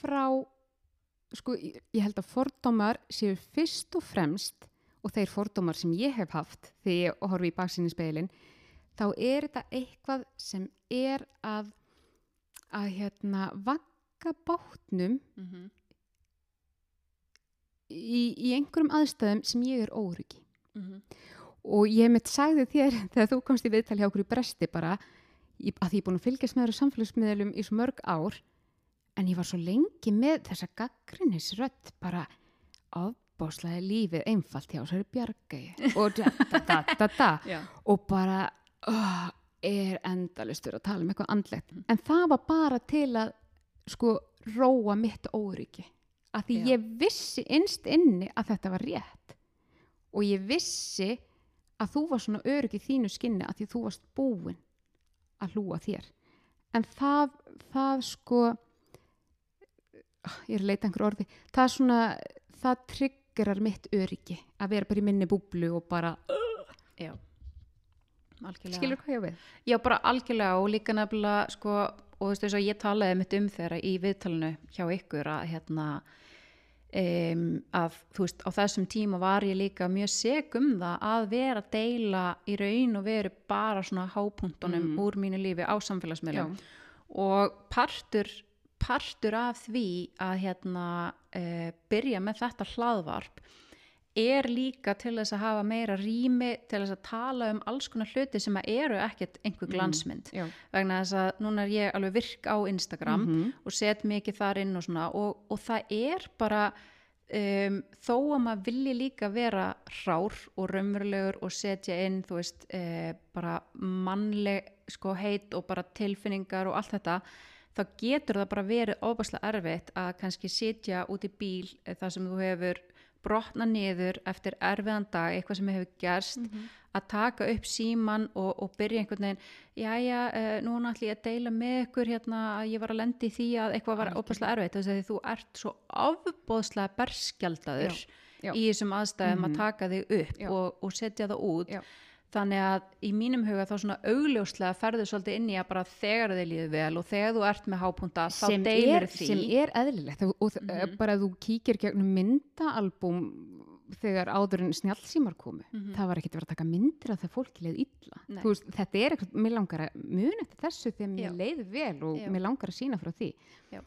frá sko ég ég held að fordómar séu fyrst og fremst og þeir fordómar sem ég hef haft þegar ég horfi í baksinni speilin þá er þetta eitthvað sem er að að hérna vakka bátnum mm -hmm. í, í einhverjum aðstæðum sem ég er óryggi Mm -hmm. og ég mitt sagði þér þegar þú komst í viðtal hjá okkur í bresti bara að því ég er búin að fylgjast með þeirra samfélagsmiðlum í svo mörg ár en ég var svo lengi með þessa gaggrinnisrött bara ábáslega lífið einfalt hjá sér bjargægi og da da da da da og bara oh, er endalustur að tala um eitthvað andlegt. En það var bara til að sko róa mitt óryggi að því Já. ég vissi innst inni að þetta var rétt. Og ég vissi að þú var svona öryggi þínu skinni að því þú varst búin að hlúa þér. En það, það sko ég er að leita einhver orði. Það svona, það tryggerar mitt öryggi að vera bara í minni búblu og bara, Já. Algjörlega. skilur hvað ég við Já, bara algjörlega og líka nefnilega sko, og þú veist þess að ég talaði mitt um þeirra í viðtalinu hjá ykkur að hérna um, að þú veist á þessum tíma var ég líka mjög seg um það að vera að deila í raun og veru bara svona hápunktunum Mm. úr mínu lífi á samfélagsmiðlum og partur partur af því að hérna uh, byrja með þetta hlaðvarp er líka til þess að hafa meira rými til þess að tala um alls konar hluti sem að eru ekkert einhver glansmynd Já. vegna þess að núna er ég alveg virk á Instagram Mhm. og set mikið þar inn og svona og, og það er bara um, þó að maður vilji líka vera rár og raunverulegur og setja inn þú veist uh, bara mannleg sko heit og bara tilfinningar og allt þetta þá getur það bara verið óbærslega erfitt að kannski sitja út í bíl eh, þar sem þú hefur brotna niður eftir erfiðan dag, eitthvað sem hefur gerst að taka upp síman og, og byrja einhvern veginn, jæja uh, núna ætlum ég að deila með ykkur hérna að ég var að lendi því að eitthvað var óbærslega erfitt þess að þú ert svo ofbóðslega berskjaldadur Já, já. í þessum aðstæðum Mhm. að taka þig upp Já. og, og setja það út Já. Þannig að í mínum huga þá svona augljóslega ferðu svolítið inn í að bara þegar þið líður vel og þegar þú ert með hápunta þá er, því sem er eðlilegt og, og Mhm. bara þú kíkir gegnum myndaalbum þegar áður en snjallsímar komu Mhm. það var ekkert að vera að taka myndir af þegar fólki leið illa veist, þetta er eitthvað, mér langar að muna eftir þessu þegar mér leið vel og Já. mér langar að sína frá því Já.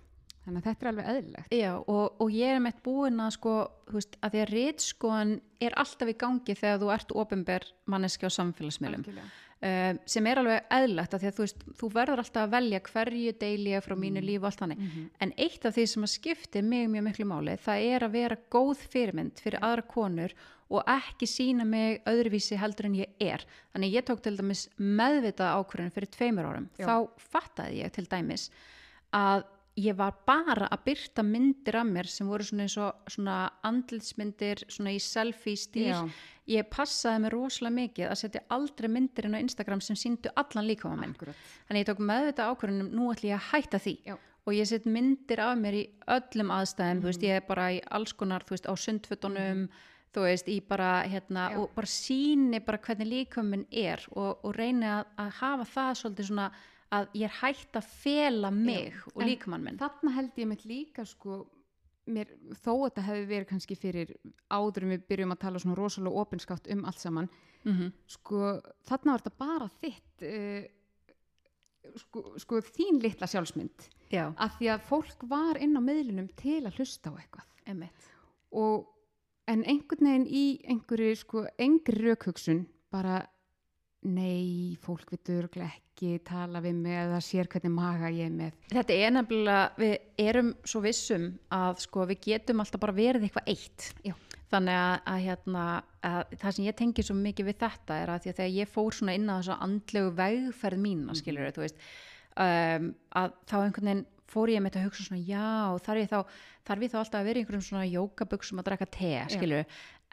Þannig að þetta er alveg eðlilegt. Já, og, og ég er meitt búin að sko, þú veist, að því að rítskoðan er alltaf í gangi þegar þú ert ofinber manneski á samfélagsmiðlum um, sem er alveg eðlegt að því að þú veist, þú verður alltaf að velja hverju deili ég frá mínu lífi og allt þannig. Mhm. en eitt af því sem að skipti mig mjög miklu máli það er að vera góð fyrirmynd fyrir aðra konur og ekki sína mig öðruvísi heldur en ég er. Þannig ég tók til dæmis meðvitað ákvörðin fyrir tveimur árum, Já. þá fattaði ég til dæmis að ég var bara að byrta myndir af mér sem voru svona og svona andlitsmyndir svona í selfie stíl Já. ég passaði mig rosalega mikið að setja aldrei myndir inn á Instagram sem síndu allan líkama minn Akkurat. þannig ég tók meðvitað ákvörðunum nú ætlum ég að hætta því Já. og ég set myndir af mér í öllum aðstæðum þú veist, ég er bara í alls konar þú veist, á sundfötunum þú veist, í bara hérna, Já. og bara síni bara hvernig líkaminn er og, og reyni að, að hafa það svolítið svona að ég er hætt að fela mig og En líkamann minn. þarna held ég mitt líka sko mér, þó að þetta hefði verið kannski fyrir áður en við byrjum að tala svona rosalega opinskátt um allt saman mm -hmm. sko þarna var þetta bara þitt uh, sko, sko þín litla sjálfsmynd. Já, af því að fólk var inn á miðlunum til að hlusta á eitthvað. Emitt og en einhvern veginn í einhverju sko engri raukhugsun bara nei, fólk við dörglega ekki tala við mig eða sér hvernig maga ég er með Þetta er nefnilega, við erum svo vissum að sko við getum alltaf bara verið eitthvað eitt. Já. Þannig að, að, hérna, að það sem ég tengi svo mikið við þetta er að að þegar ég fór svona inn á þessu andlegu vegferð mína, Mhm. skilur þú veist, um, að þá einhvern veginn fór ég með þetta að hugsa svona, já, þarf ég þá, þarf ég þá alltaf að vera í einhverjum svona jókabuxum að drekka te, skilur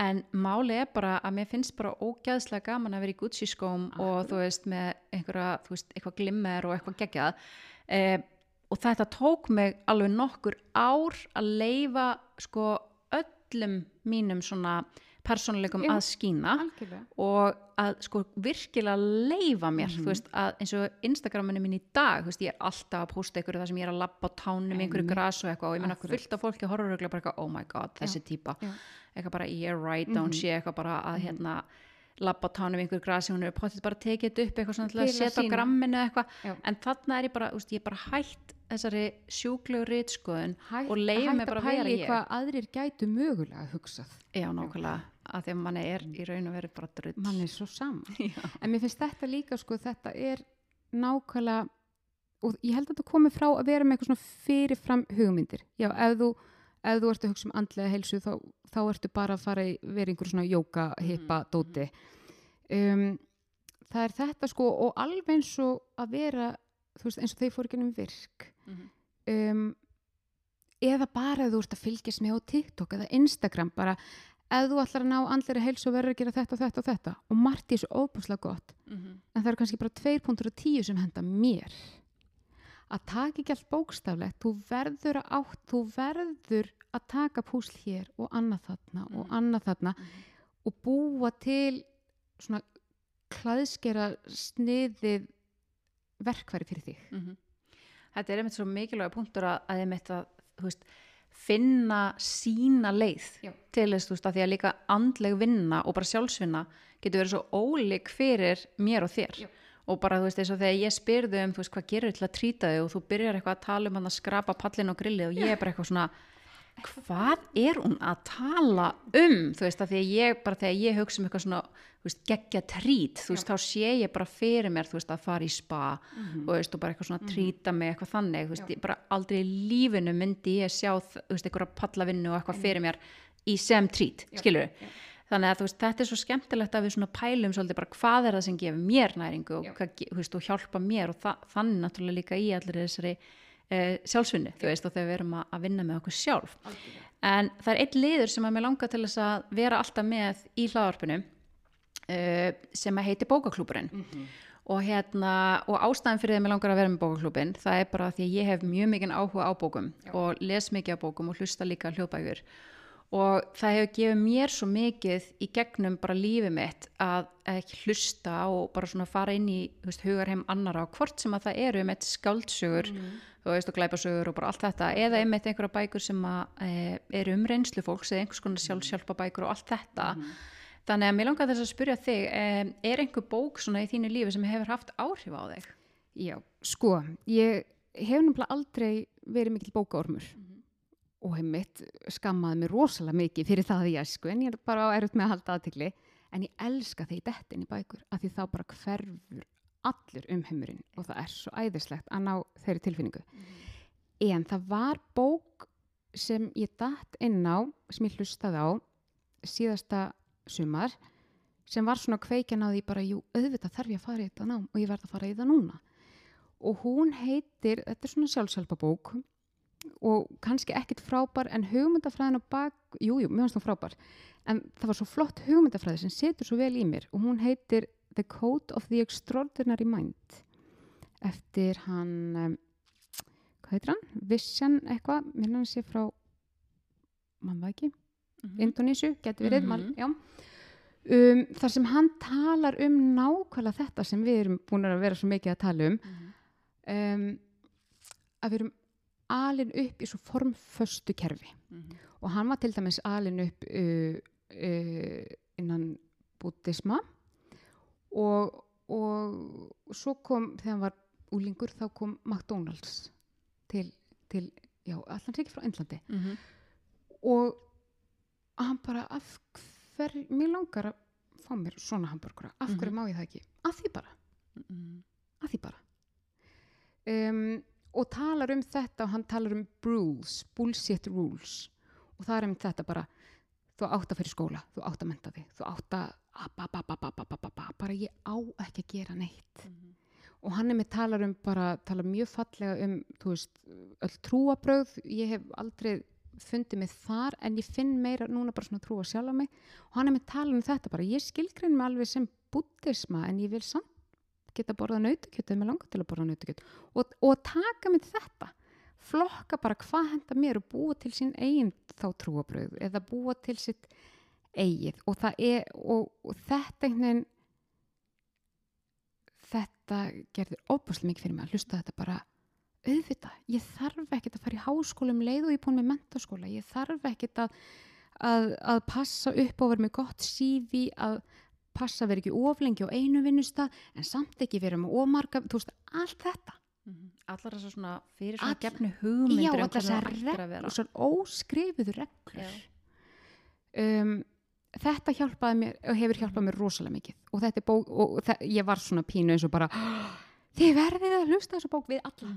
en máli er bara að mér finnst bara ógæðslega gaman að vera í Gucci skóm og þú veist með einhverja, þú veist, eitthvað glimmer og eitthvað geggjað eh, og þetta tók mig alveg nokkur ár að leifa sko öllum mínum svona persónuleikum Já. að algjörlega og að sko virkilega leifa mér, Mhm. þú veist, að eins og Instagraminu mín í dag, þú veist, ég er alltaf að posta einhverju það sem ég er að labba á tánum Einmitt. gras og eitthvað og ég meina fullt af fólki horfur bara eitthvað, oh my god, þessi típa Já. Eitthvað bara yeah right, mm hún Mhm. sé eitthvað bara að hérna labba tánum einhver grasi, hún er potið bara tekið þetta upp eitthvað svona til að að setja á gramminu eitthvað, en þarna er ég bara, úst, ég er bara hætt þessari sjúklegu rítskoðun Hætt, og leiði mig bara að að vera pæla í ég. hvað aðrir gætu mögulega hugsað. Já, nákvæmlega, að því að manni er í raun og veru bara drull. Mann er svo sama. Já. en mér finnst þetta líka sko þetta er nákvæmlega og ég held að þetta komi frá að vera með eitthvað svona fyrirfram hugmyndir já, ef þú, ef þú ert að hugsa um andlega heilsu þá, þá ertu bara að fara í vera einhver svona jóka, hippa, dóti. Um, það er þetta sko og alveg eins og að vera þú veist eins og þeir fóru gennum virk. Mhm. um, eða bara þú ert að fylgjast með á TikTok eða Instagram bara ef þú ætlar að ná andlega heilsu og verður að gera þetta og þetta og þetta. Og margt í þessu óbúslega gott. Mhm. en það eru kannski bara 2.10 sem henda mér að taka ekki allt bókstaflegt þú verður að átt, þú verður að taka púsl hér og annað þarna og Mhm. annað þarna Mhm. og búa til svona klæðskera sniðið verkværi fyrir þig Mhm. Þetta er einmitt svo mikilvæg punktur að, að einmitt að veist, finna sína leið Já. til þess, veist, að því að líka andleg vinna og bara sjálfsvinna getur verið svo ólík fyrir mér og þér Já. Og bara, þú veist, eins og þegar ég spyrðu um, þú veist, hvað gerir til að trýta þau? Og þú byrjar eitthvað að tala um hann að skrapa pallin og grillið og ég er bara eitthvað svona hvað er hún að tala um? Þú veist, að því að ég, bara þegar ég hugsa um eitthvað svona, þú veist, geggja trít þú veist, þá sé ég bara fyrir mér, þú veist, að fara í spa og, veist, og bara eitthvað svona trýta mig eitthvað þannig, þú veist, Já. ég bara aldrei í lífinu myndi ég sjá, þú veist, einhverja pallavinnu og eitthvað fyrir mér í sem trít, skilur já. Þannig að veist, þetta er svo skemmtilegt að við svona pælum svolítið bara hvað er það sem gefur mér næringu og, Já. hvað, veist, og hjálpa mér og þa þannig náttúrulega líka í allir þessari uh, sjálfsvinnu, þú veist, og þegar við erum að, að vinna með okkur sjálf. En það er einn liður sem að mér langar til þess að vera alltaf með í hlaðarpinu uh, sem að heiti bókaklúburinn og hérna og ástæðan fyrir því að mér langar að vera með bókaklúbin það er bara því að ég hef mjög mikið áhuga á bókum og les mikið á bókum og hlusta líka hljóðbækur og það hefur gefið mér svo mikið í gegnum bara lífið mitt að ekki hlusta og bara svona fara inn í veist, hugarheim annara og hvort sem að það eru með skáldsögur þú veist og glæpasögur og bara allt þetta eða einmitt einhverja bækur sem að e, eru um reynslu fólks eða einhvers konar sjálfsjálfa bækur og allt þetta. Þannig að mér langar þess að spyrja þig e, er einhver bók svona í þínu lífi sem hefur haft áhrif á þig? Já, sko, ég hef náttúrulega aldrei verið mikil bókaormur og hef mitt skammaði mig rosalega mikið fyrir það í æsku en ég er bara á erut með að halda aðtikli en ég elska ég dettin í bækur af því þá bara hverfur allur umheimurinn og það er svo æðislegt að ná þeirri tilfinningu. En það var bók sem ég datt inn á sem ég hlustaði á síðasta sumar sem var svona kveikjan á því bara jú, auðvitað þarf ég að fara í þetta nám og ég verð að fara í það núna. Og hún heitir, þetta er svona sjálfsjálfabók og kannski ekkit frábær en hugmyndafræðin á bak, jú, jú, mjög stund frábær. En það var svo flott hugmyndafræði sem setur svo vel í mér og hún heitir The Code of the Extraordinary Mind. Eftir hann um, hvað heitir hann? Vissan eitthvað, mér hann sé frá mann það ekki, Indonésiu getur verið, Mhm. mm já. Um, þar sem hann talar um nákvæmlega þetta sem við erum búin að vera svo mikið að tala um um, að við erum alin upp í svo formföstu kerfi. Og hann var til dæmis alin upp uh, uh, innan bútisma og, og svo kom þegar hann var úlingur þá kom McDonalds til, til já, allan ekki frá Indlandi. Og hann bara af hver, mér langar að fá mér svona hambúrgara, af hverju Mhm. má ég það ekki? Af því bara, af því bara. Um, og talar um þetta og hann talar um rules, bullshit rules. Og það er um þetta bara þú átt að fyrir skóla, þú átt að menta þig þú átt að bara ég á ekki að gera neitt. Mm -hmm. og hann er með talar um bara talar mjög fallega um veist, öll trúabröð ég hef aldrei fundið mig þar en ég finn meira núna bara svona trúa sjálf á mig. Og hann er með talar um þetta bara ég skilgrinn mig alveg sem buddhisma en ég vil samt geta borðað nautakjöt eða mig langar til að borða nautakjöt. Og, og taka með þetta. Flokka bara hvað henda mér og búa til sín eigin þá trúabröð eða búa til sitt eigið. Og það er og, og þetta einhvern veginn þetta gerður óbúslega mikið fyrir mig að hlusta þetta bara auðvitað, ég þarf ekkert að fara í háskóla um leið og ég er búin með mentaskóla, ég þarf ekkert að að, að passa upp að vera með gott sífi að passa að vera ekki oflengi á einu vinnustaf en samt ekki vera með ómarga þú veist, allt þetta. Allar þessar svona fyrir All- svona gefnu Já, hugmyndir um allar ættir að vera. og svo óskrifuðu reglur. Já. um, þetta hjálpaði mér og hefur hjálpað mér rosalega mikið. Og þetta er bók og ég var svona pínu eins og bara þið verðið að hlusta þessu bók við alla.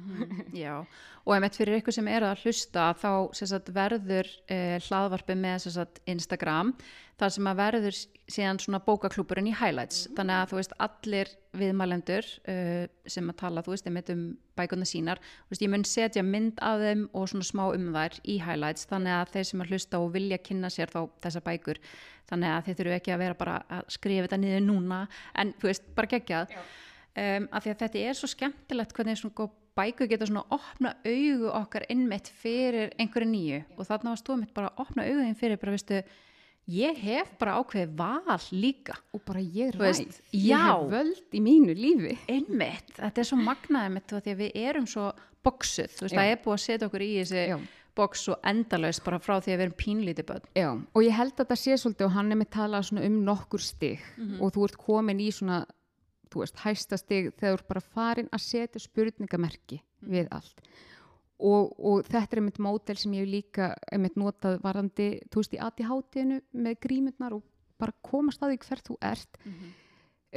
Já, og einmitt fyrir ykkur sem eru að hlusta þá sagt, verður eh, hlaðvarpi með sagt, Instagram þar sem að verður síðan svona bókaklúburinn í highlights. Þannig að þú veist allir viðmælendur uh, sem að tala þú veist einmitt um bækuna sínar þú veist, ég mun setja mynd af þeim og svona smá um þær í highlights. Þannig að þeir sem að hlusta og vilja kynna sér þá þessa bækur þannig að þeir þurfu ekki að vera bara að skrifa þetta niður núna. En þú veist, bara geggjað um, af því að þetta er svo skemmtilegt hvernig svona góð bækur geta svona opna augu okkar innmitt fyrir einhverju nýju. Og þarna var stóðum mitt bara að opna auguðin fyrir bara veistu, ég hef bara ákveðið val líka. Og bara ég Þú ræð, veist, ég já. hef völd í mínu lífi. Einmitt, þetta er svo magnaði mitt því að við erum svo boksuð. Þú veist, Já. það er búið að setja okkur í þessi Já. boks og endalaust bara frá því að við erum pínlítið börn. Já, og ég held að þetta sé svolítið og hann er með talað um nokkur stig. Og þú ert komin í svona þú veist, hæsta stig þegar þú ert bara farin að setja spurningamerki við allt. Og, og þetta er einmitt mótel sem ég hef líka einmitt notað varandi, þú veist, í ADHD-inu með grímurnar og bara komast að því hvert þú ert.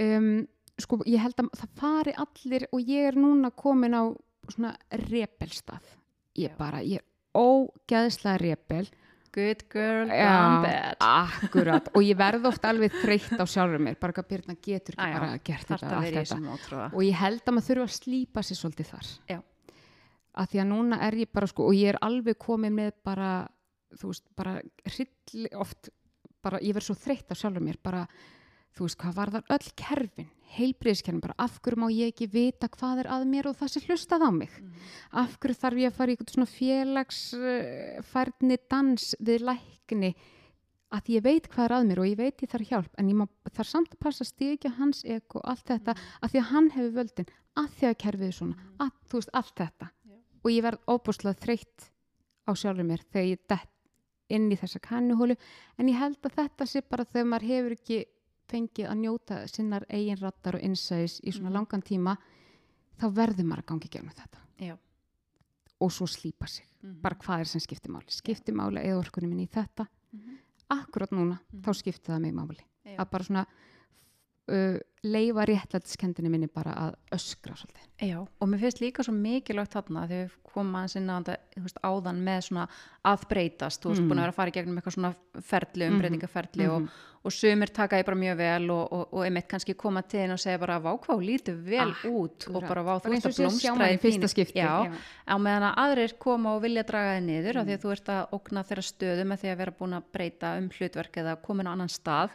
Um, sko, ég held að það fari allir og ég er núna komin á svona repelstað ég bara, ég er ógeðslega repel good girl, gone bad akkurat og ég verð oft alveg þreytt á sjálfur mér bara hvað Byrna getur ekki bara þetta, að í þetta. mótrúa og ég held að maður þurfa að slípa sér svolítið þar Já. að því að núna er ég bara sko og ég er alveg komið með bara þú veist, bara hrylli oft bara, ég verð svo þreytt á sjálfur mér bara, þú veist, hvað var þar öll kerfin heilbriðskerfin, bara af hverju má ég ekki vita hvað er að mér og það sé hlustað á mig? Af hverju þarf ég að fara í eitthvað svona félagsfærni dans við lækni að ég veit hvað er að mér og ég veit ég þarf hjálp en ég má, þarf samt að passa stíkja hans ekko og allt þetta að því að hann hefur völdin að því að kerfið er svona að, þú veist allt þetta. Já. og ég verð óbúslega þreytt á sjálfur mér þegar ég dett inn í þessa kannuhólu en ég held að þetta sé bara þegar maður hefur ekki fengið að njóta sinnar eigin rattar og insights í svona Mhm. langan tíma þá verður maður að gangi gegnum þetta Já. og svo slípa sig Mhm. bara hvað er sem skiptir máli skiptir máli eða orkunum minni í þetta Mhm. akkurat núna, Mhm. þá skiptir það mig máli Já. að bara svona uh, leifa réttlætiskendinni minni bara að öskra svolítið Já, og mér finnst líka svo mikilvægt þarna þegar við komum aðeins inn veist, áðan með svona að breytast þú veist, Mm. búin að vera að fara í gegnum eitthvað svona ferli, Mhm. umbreytingaferli og, og sumir taka því bara mjög vel og, og, og einmitt kannski koma til þín og segja bara vá hvað þú lítur vel út og bara vá þú ert að að blómstra í fyrsta skipti Já, á meðan að aðrir koma og vilja draga þig niður af því Mm. að þú ert að ógna þeirra stöðu með því að vera búin að breyta um hlutverk eða komin á annan stað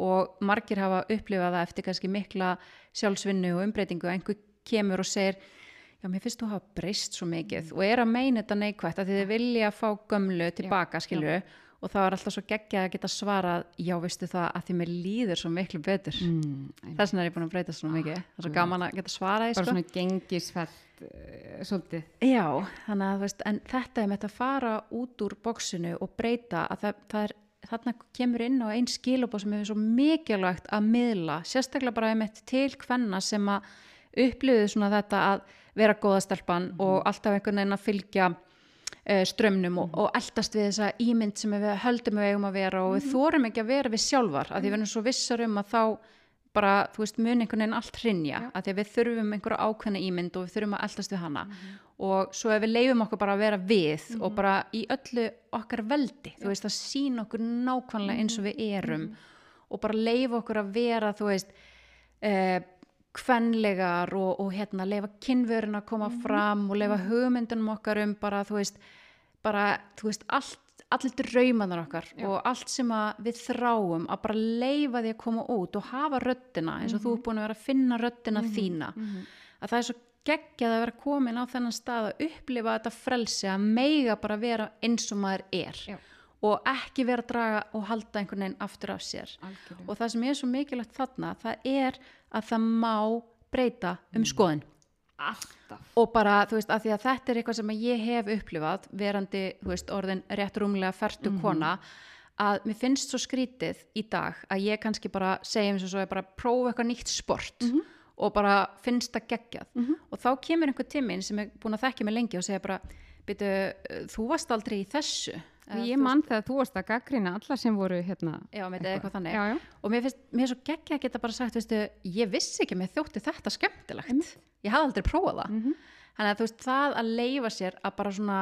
og margir hafa upplifað það eftir kannski mikla sjálfsvinnu og umbreytingu. Að einhver kemur og segir já, mér finnst þú hafa breyst svo mikið. Og er að meina þetta neikvægt að þið vilja að fá gömlu tilbaka, skilju og það er alltaf svo geggjað að geta svarað já, veistu það, að því mér líður svo miklu betur. Mm, þess vegna er ég búin að breyta svo mikið. Það er svo gaman að geta svarað bara sko. svona gengisfælt uh, svolítið. Já, þannig að veist, en þetta er með að fara út úr bóksinu og breyta að það, það er, þarna kemur inn á einn skilabóð sem er svo mikilvægt að miðla, sérstaklega bara einmitt til hvenna sem að upplifðu svona þetta að vera góðastelpan og alltaf einhvern veginn að fylgja uh, strömmnum og, og eldast við þessa ímynd sem við höldum við eigum að vera og við þórum ekki að vera við sjálfar, að því við erum svo vissar um að þá bara, þú veist, mun einhvern veginn allt hrinja, að því að við þurfum einhverja ákveðna ímynd og við þurfum að eldast við hana og svo ef við leifum okkur bara að vera við og bara í öllu okkar veldi, þú veist, að sína okkur nákvæmlega eins og við erum og bara leifa okkur að vera, þú veist eh, kvenlegar og, og hérna leifa kynvörun að koma fram og leifa hugmyndunum okkar um bara, þú veist, bara, þú veist, allt allir draumanar okkar og allt sem við þráum að bara leifa því að koma út og hafa röddina eins og þú er búin að vera að finna röddina þína. Að það er svo geggjað að vera komin á þennan stað að upplifa þetta frelsi að meiga bara vera eins og maður er Já. og ekki vera að draga og halda einhvern veginn aftur af sér. Algjörlega. og það sem er svo mikilvægt þarna það er að það má breyta um skoðun. Alltaf. Og bara, þú veist, að því að þetta er eitthvað sem ég hef upplifað verandi, veist, orðin rétt rúmlega fertu kona að mér finnst svo skrítið í dag að ég kannski bara segja eins og svo að bara prófa eitthvað nýtt sport og bara finnst það geggjað. Og þá kemur einhver tíminn sem er búin að þekkja mig lengi og segja bara byrju, þú varst aldrei í þessu. Eða, Ég mann þegar þú varst að gaggrina alla sem voru hérna Já, með eitthvað þannig. Já, já. og mér finnst, mér er svo geggja að geta bara sagt veistu, ég vissi ekki að mér þótti þetta skemmtilegt. Ég hafði aldrei prófað það. Mhm. þannig að þú veist, það að leifa sér að bara svona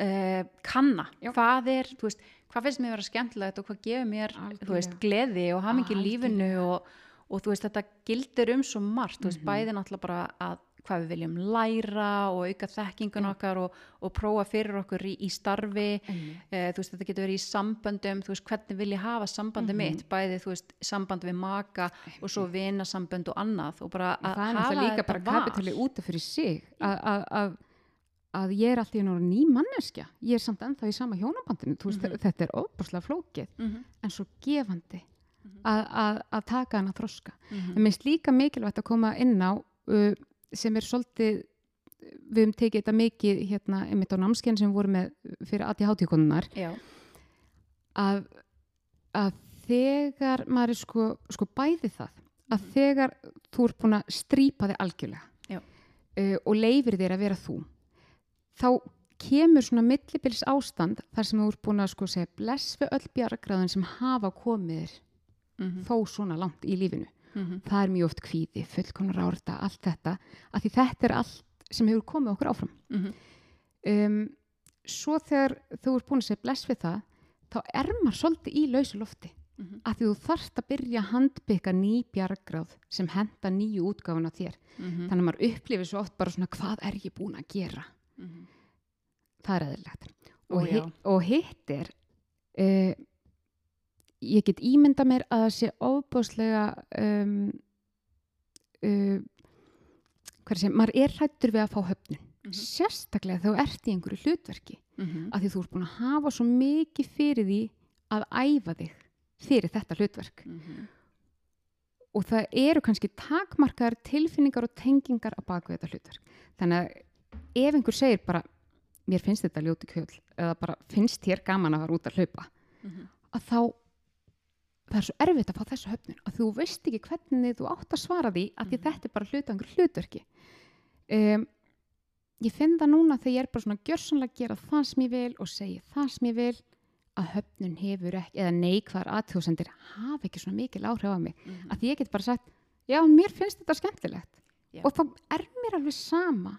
uh, kanna hvað er, þú veist, hvað finnst mér vera skemmtilegt og hvað gefur mér, þú veist, gleði og hamingi í lífinu og, og þú veist, þetta gildir um svo margt, þú Mhm. veist, bæði náttúrulega bara að hvað við viljum læra og auka þekkingun okkar og, og prófa fyrir okkur í, í starfi. Einmitt. Eh, þú veist, þetta getur verið í samböndum. Þú veist, hvernig vil ég hafa sambandi Mhm. mitt? Bæði, þú veist, samband við maka og svo vinasambönd og annað. Og bara að það er hafa náttúrulega líka þetta bara kapitali úti fyrir sig að- að ég er alltaf í náttúrulega ný manneskja. Ég er samt ennþá í sama hjónabandinu. Þú veist, þetta er ofbúrslega flókið. Mhm, en svo gefandi að, að, að taka hana þroska. Mhm, en minnst líka mikilvægt að koma inn á uh, sem er svolítið við höfum tekið þetta mikið hérna, einmitt á námskein sem við vorum með fyrir ADHD-konunar já, að, að þegar maður er sko, sko bæði það að þegar þú ert búin að strípa þig algjörlega uh, og leifir þér að vera þú þá kemur svona millibils ástand þar sem þú ert búin að sko segja bless við öll bjargráðin sem hafa komið þér mhm, þó svona langt í lífinu. Mhm, það er mjög oft kvíði, fullkonar árta allt þetta, af því þetta er allt sem hefur komið okkur áfram. Mhm, um, svo þegar þú ert búin að segja bless við það þá er maður svolítið í lausu lofti. Mhm, að því þú þarft að byrja að handbygga ný bjargráð sem henda nýju útgáfuna þér. Mhm, þannig að maður upplifir svo oft bara svona hvað er ég búin að gera? Mhm. það er Ó, og, og hitt er uh, ég get ímynda mér að það sé ofbáslega um, uh, hvað sé, maður er hrættur við að fá höfnun. Mhm. sérstaklega þegar þú ert í einhverju hlutverki Mhm, að því þú ert búin að hafa svo mikið fyrir því að æfa þig fyrir þetta hlutverk. Mhm, og það eru kannski takmarkaðar tilfinningar og tengingar á baku þetta hlutverk. Þannig að ef einhver segir bara mér finnst þetta ljóti kjöld eða bara finnst þér gaman að fara út að hlaupa mhm, að þá það er svo erfitt að fá þessu höfnun að þú veist ekki hvernig þú átt að svara því að Mhm. þetta er bara hluta einhver hlutverki um, ég finn það núna þegar ég er bara svona gjörsanlega að gera það sem ég vil og segja það sem ég vil að höfnun hefur ekki eða neikvar aðtjóðsendir hafa ekki svona mikil áhrif á mig mhm. að ég get bara sagt já, mér finnst þetta skemmtilegt Já. og þá er mér alveg sama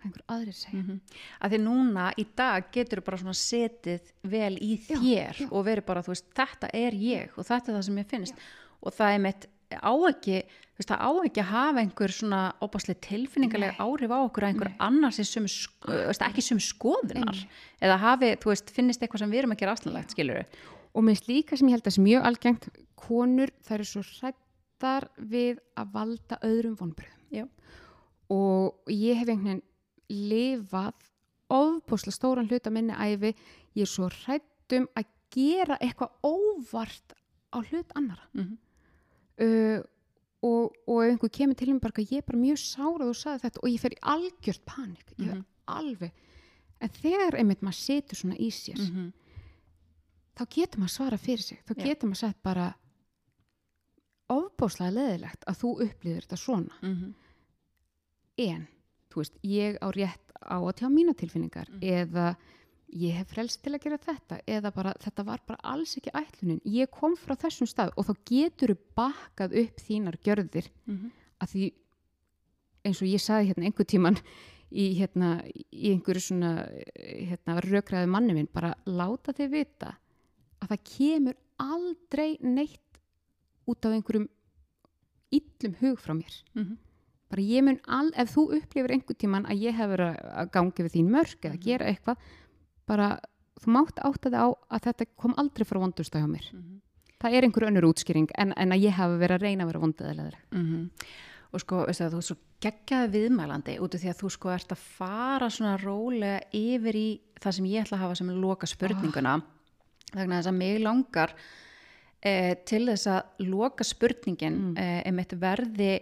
hvað einhver aðrir segja Mhm. að því núna í dag getur bara svona setið vel í Já, þér já. og verið bara, þú veist, þetta er ég og þetta er það sem ég finnst og það er mitt á ekki, þú veist, það á ekki að hafa einhver svona óbáslega tilfinningarlega áhrif á okkur að einhver Nei. annar sem sum, veist, ekki sum skoðunar Nei. eða hafi, þú veist, finnist eitthvað sem við erum að gera aðstæðanlegt, skilur og minnst líka sem ég held að sé mjög algengt konur þær eru svo hrættar við að valda öðrum vonbröðum Já. og ég hef einhvern veginn lifað ofbúslega stóran hluta minni æfi ég er svo hrættum að gera eitthvað óvart á hlut annara mm -hmm. uh, og, og einhver kemur til mér bara ég er bara mjög sárað og sagði þetta og ég fer í algjört panik. Ég er alveg en þegar einmitt maður setur svona í sér Mhm. þá getur maður svara fyrir sig. Þá getur maður sagt bara ofbáslega leðilegt að þú upplýðir þetta svona. Mhm. en, þú veist, ég á rétt á að tjá mína tilfinningar Mhm. eða ég hef frelst til að gera þetta eða bara, þetta var bara alls ekki ætlunin ég kom frá þessum stað og þá getur þú bakað upp þínar gjörðir Mhm. að því eins og ég saði hérna einhver tíman í, hérna, í einhverju svona hérna, rökraði manni minn bara láta þig vita að það kemur aldrei neitt út af einhverjum illum hug frá mér Mhm. Bara ég mun all, ef þú upplifir einhver tíman að ég hef verið að gangi við þín mörg eða Mhm. gera eitthvað bara þú mátt átta þig á að þetta kom aldrei frá vondursta hjá mér Mhm. það er einhver önnur útskýring en, en að ég hafi verið að reyna að vera vondið eða Mhm. og sko, veistu það, þú er svo geggjaði viðmælandi út af því að þú sko ert að fara svona rólega yfir í það sem ég ætla að hafa sem loka spurninguna vegna þess að mig langar eh, til þess að loka spurningin Mm. eh, verði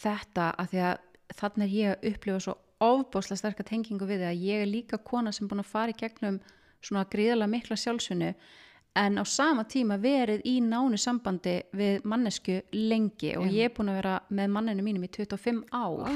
þetta að því að þannig er ég að upplifa svo ofbáslega sterka tengingu við að ég er líka kona sem búin að fara í gegnum svona gríðarlega mikla sjálfsvinnu en á sama tíma verið í nánu sambandi við mannesku lengi og ég er búin að vera með manninu mínum í 25 ár.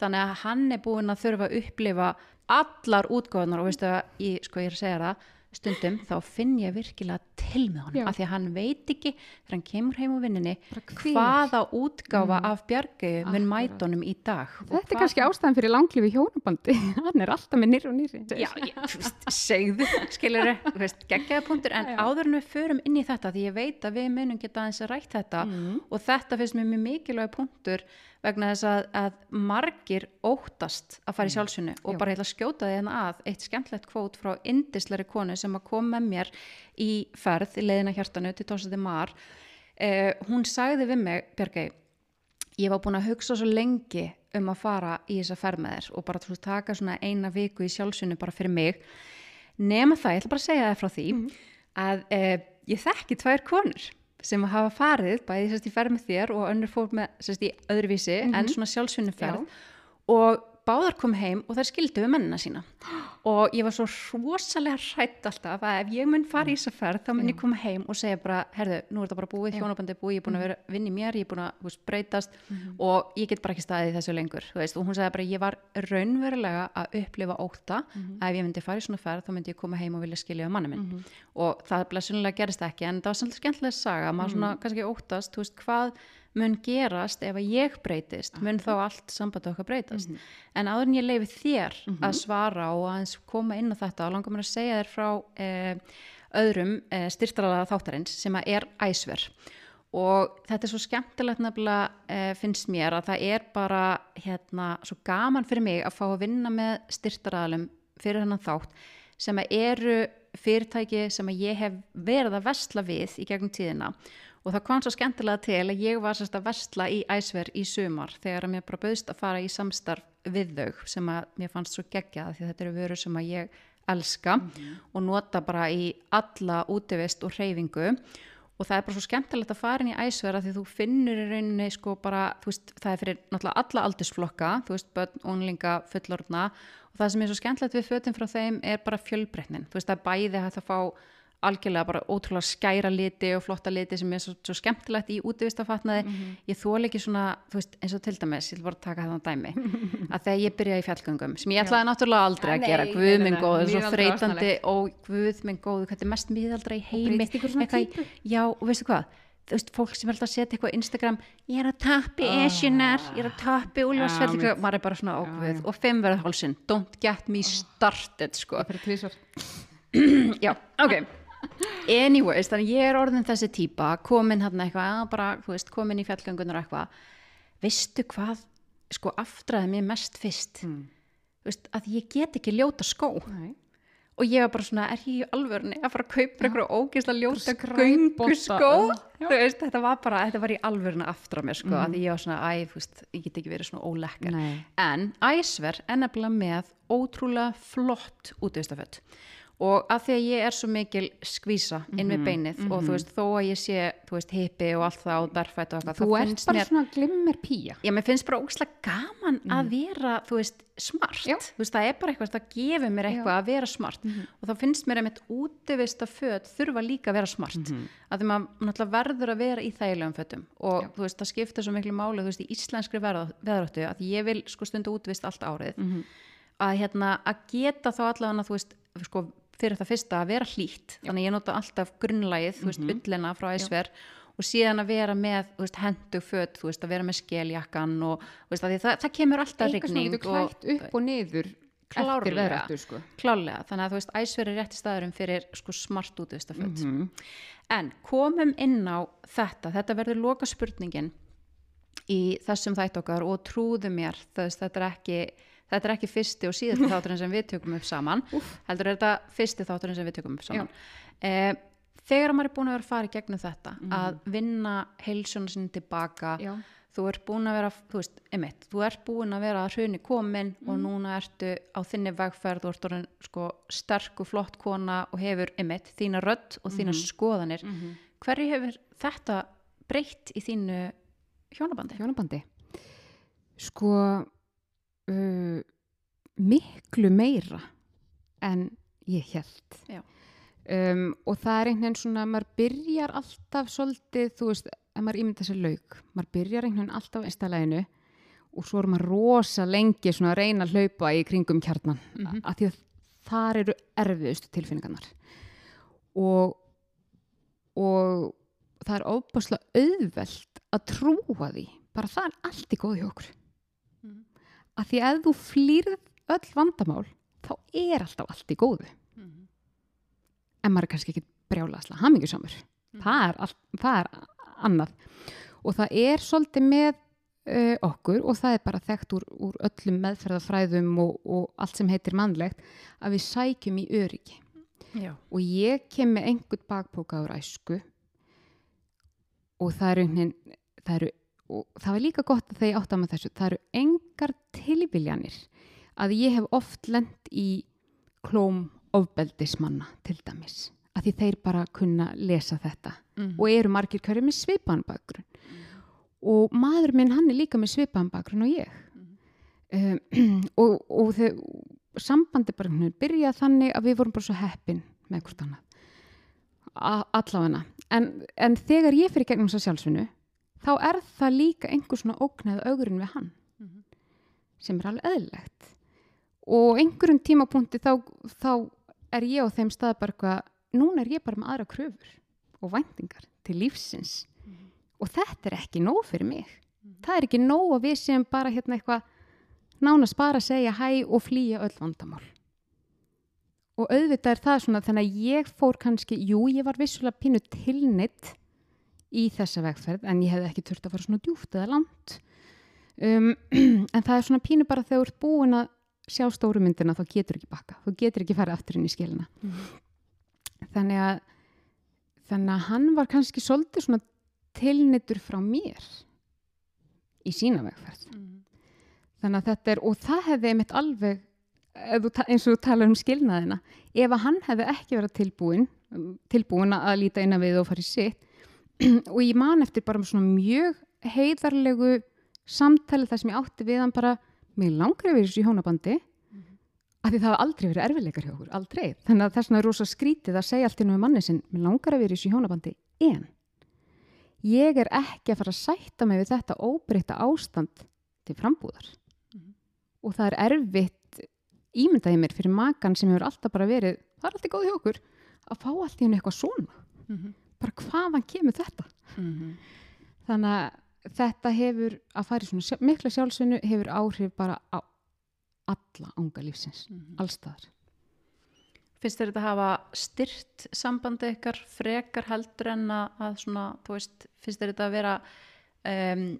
Þannig að hann er búin að þurfa að upplifa allar útgáðunar og veistu að ég, sko, ég er að segja það stundum þá finn ég virkilega til með honum Já. af því að hann veit ekki þegar hann kemur heim á vinninni hvaða útgáfa af bjargau mun mæta honum í dag. Og Þetta er hvað kannski ástæðan fyrir langlífi hjónabandi. Hann er alltaf með nýri og nýri. Já, ég, segðu, skilur geggjaða punktur, en áður en við förum inn í þetta, því ég veit að við munum geta aðeins að rætt þetta og þetta finnst mér mjög mikilvæg punktur vegna þess að, að margir óttast að fara í sjálfsunu og Já. bara heila skjóta því hérna að eitt skemmtlegt kvót frá indisleri konu sem að kom með mér í ferð í leiðina hjartanu til Tósati Mar eh, hún sagði við mig, Björgei ég var búin að hugsa svo lengi um að fara í þessa ferð með þér og bara þú taka svona eina viku í sjálfsunu bara fyrir mig. Nema það, ég ætla bara að segja það frá því að e, ég þekki tvær konur sem hafa farið bæði sérst í ferð með þér og önnur fór með sérst í öðruvísi en svona sjálfsunu ferð og báðar kom heim og þær skildu við mennina sína. Og ég var svo rosalega hrætt alltaf að ef ég mun fara í þessa ferð þá mun ég koma heim og segja bara herðu, nú er þetta bara búið, hjónabandi er búið ég er búin að vera vinni mér, ég er búin að veist, breytast og ég get bara ekki staðið í þessu lengur veist, og hún sagði bara ég var raunverulega að upplifa óta að ef ég myndi fara í svona ferð þá myndi ég koma heim og vilja skilja um manni minn og það blessunlega gerist ekki en það var mun gerast ef að ég breytist mun þá allt sambandi okkar breytast. En áður en ég leifi þér að svara og aðeins koma inn á þetta og langar mér að segja þér frá eh, öðrum eh, styrtralega þáttarins sem að er æsver. Og þetta er svo skemmtilegt nefnilega eh, finnst mér að það er bara hérna svo gaman fyrir mig að fá að vinna með styrtaraðalum fyrir hennan þátt sem að eru fyrirtæki sem að ég hef verið að vesla við í gegnum tíðina. og það kom svo skemmtilega til að ég var sérst að vesla í æsver í sumar þegar að mér bara bauðst að fara í samstarf við þau sem að mér fannst svo geggjað því þetta eru vörur sem að ég elska og nota bara í alla útivist og hreyfingu. Og það er bara svo skemmtilegt að fara inn í æsver að því þú finnur í rauninni sko bara, þú veist, það er fyrir náttúrulega alla aldursflokka, þú veist, börn, ónlinga, fullorðna. Og það sem er svo skemmtilegt við fötum frá þeim er bara fjölbreytnin, þú veist, það er bæði hægt að fá algjörlega bara ótrúlega skæra liti og flotta liti sem er svo, svo skemmtilegt í útvistafatnaði, ég þól ekki svona þú veist, eins og til dæmis, ég vil bara taka það dæmi að þegar ég byrjaði í fjallgöngum sem ég ætlaði náttúrulega aldrei að Nei, gera. guð minn góður, svo þreytandi og guð minn góður, hvað er mest miðaldra í heimi. Eitthvað já, og veistu hvað? Þú veist, fólk sem er alltaf að setja eitthvað á Instagram ég er að tappi Ah. esjunar ég er að tappi Já, úlfarsfell mitt. maður er bara svona Já, ákveð já. og fimm verða hálsinn, don't get me started sko, já, ok anyways, þannig ég er orðin þessi típa komin hann eitthvað, að bara, þú veist komin í fjallgöngunar eitthvað. Veistu hvað, sko aftraði mér mest fyrst, Mm. veist að ég get ekki ljóta skó. Nei. og ég var bara svona, er ég í alvörni að fara að kaupa eitthvað ógeðslega ljóta Já. þú veist, þetta var bara, þetta var í alvörni á mér sko, að ég var svona, æ, þú veist, ég get ekki verið svona ólekkar en æsver er nefnilega með ótrúlega flott útvistafött og að því að ég er svo mikil skvísa inn við beinið og þú veist, þó að ég sé, þú veist, hippi og allt það og berfætt og eitthvað, Þú ert bara mér svona glimmer pía. Já, mér finnst bara ógslag gaman að vera, þú veist, smart. Já. Þú veist, það er bara eitthvað, það gefur mér eitthvað að vera smart. Og þá finnst mér einmitt útivista föt þurfa líka að vera smart. Að því maður náttúrulega verður að vera í þægilegum fötum. Og þú veist, það skiptir svo miklu máli, þú veist, í íslenskri veðráttu, að ég vil sko útivist. Að hérna, að sko, fyrir það fyrsta að vera hlýtt. Þannig ég nota alltaf grunnlægið, þú veist, ullina frá æsver og síðan að vera með þú veist, hendu föt, þú veist, að vera með skeljakkan og þú veist, það, það kemur alltaf Eitthvað svona rigning getur klætt upp og niður eftir veðrættu, sko. klálega, þannig að þú veist, æsver er rétti staðurum fyrir sko smart útvistaföt Mhm. en komum inn á þetta, þetta verður loka spurningin í þessum þætt okkar og trúðu mér, þess, þetta er ekki þetta er ekki fyrsti og síðasti þátturinn sem við tökum upp saman, heldur er þetta fyrsti þátturinn sem við tökum upp saman. Eh, þegar maður er búin að vera að fara í gegnum þetta að vinna heilsuna sinni tilbaka Já. þú ert búin að vera, þú veist, emitt þú ert búin að vera að hruni komin og núna ertu á þinni vegferð þú ert orðin sko sterk og flott kona og hefur, emitt, þína rödd og þína skoðanir. Hverju hefur þetta breytt í þínu hjónabandi? Hjónabandi. Sko, uh, miklu meira en ég held. Um, og það er einhvern veginn svona maður byrjar alltaf svolítið þú veist, ef maður ímynda sér lauk maður byrjar einhvern veginn alltaf á einstaleginu og svo er maður rosa lengi svona að reyna að hlaupa í kringum kjarnan mm Mhm. af því að þar eru erfiðustu tilfinningarnar og og það er óbúslega auðvelt að trúa því bara það er allt í góð hjá okkur. Af því að þú flýrð öll vandamál þá er alltaf allt í góðu. Mhm. en maður er kannski ekki brjálasla hamingjusamur. Það, er allt, það er annað. Og það er svolítið með uh, okkur og það er bara þekkt úr, úr öllum meðferðafræðum og, og allt sem heitir mannlegt að við sækjum í öryggi. Já. og ég kem með einhvern bakpóka úr æsku og það eru það eru, og það var líka gott að þegar ég átt að með þessu, það eru engar tilviljanir að ég hef oft lent í klóm ofbeldismanna til dæmis að því þeir bara kunna lesa þetta. Mhm. og eru margir hverju með svipaðan bakgrunn. Og maður minn hann er líka með svipaðan bakgrunn og ég. Um, og, og þau, sambandi bara hún byrjað þannig að við vorum bara svo heppin með hvort annað. A- allavega. En, en þegar ég fyrir gegnum að sjálfsvinnu þá er það líka einhver svona ógnað augurinn við hann. Mhm. sem er alveg eðlilegt. Og einhverjum tímapunkti þá, þá er ég á þeim stað bara eitthvað, núna er ég bara með aðra kröfur og væntingar til lífsins. Og þetta er ekki nóg fyrir mig. Það er ekki nóg að við séum bara hérna eitthvað nánast bara segja hæ og flýja öll vandamál. Og auðvitað er það svona þannig að ég fór kannski, jú ég var vissulega pínu tilnitt í þessa vegferð en ég hefði ekki þurft að fara svona djúft eða langt. Um, en það er svona pínu bara þegar þú ert búin að sjá stóru myndina þá getur ekki bakka, þú getur ekki farið aftur inn í skilina. Þannig að þannig að hann var kannski svolítið svona tilnittur frá mér í sína vegferð. Mhm. þannig að þetta er, og það hefði einmitt alveg eins og þú talar um skilnaðina ef að hann hefði ekki verið tilbúin tilbúin að líta inn að við og fara í sitt og ég man eftir bara svona mjög heiðarlegu samtali þar sem ég átti við hann bara mig langar í þessu hjónabandi. Af því það hafa aldrei verið erfileikar hjá okkur, aldrei. Þannig að þess vegna er rosa skrítið að segja allt innum með manni sinn, mig langar í þessu hjónabandi en ég er ekki að fara að sætta mig við þetta óbreytta ástand til frambúðar. Mhm. og það er erfitt ímyndaði mér fyrir makan sem hefur alltaf bara verið það er alltaf góð hjá okkur að fá allt í hennu eitthvað svona. Mhm. Bara hvaðan kemur þetta Mhm. þannig að þetta hefur að fara í svona sjá- mikla sjálfsvinnu hefur áhrif bara á alla ánga lífsins, Mhm. allstaðar Finnst þér þetta hafa styrt sambandi ykkar frekar heldur en að, að svona, þú veist, finnst þér þetta að vera um,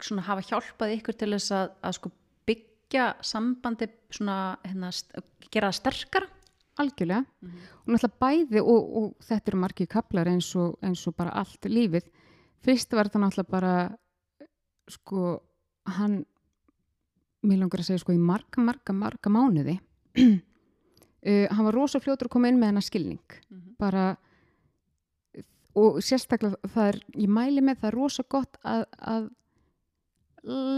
svona hafa hjálpað ykkur til þess að, að sko byggja sambandi svona, hérna, gera það sterkara? Algjörlega. Og náttúrulega bæði og, og þetta eru margir kaplar eins og, eins og bara allt lífið. Fyrst var þetta náttúrulega bara sko hann mér langar að segja sko í marga, marga, marga mánuði. Uh, hann var rosa fljótur að koma inn með hennar skilning. Mhm. bara og sérstaklega það er, ég mæli með það er rosa gott að, að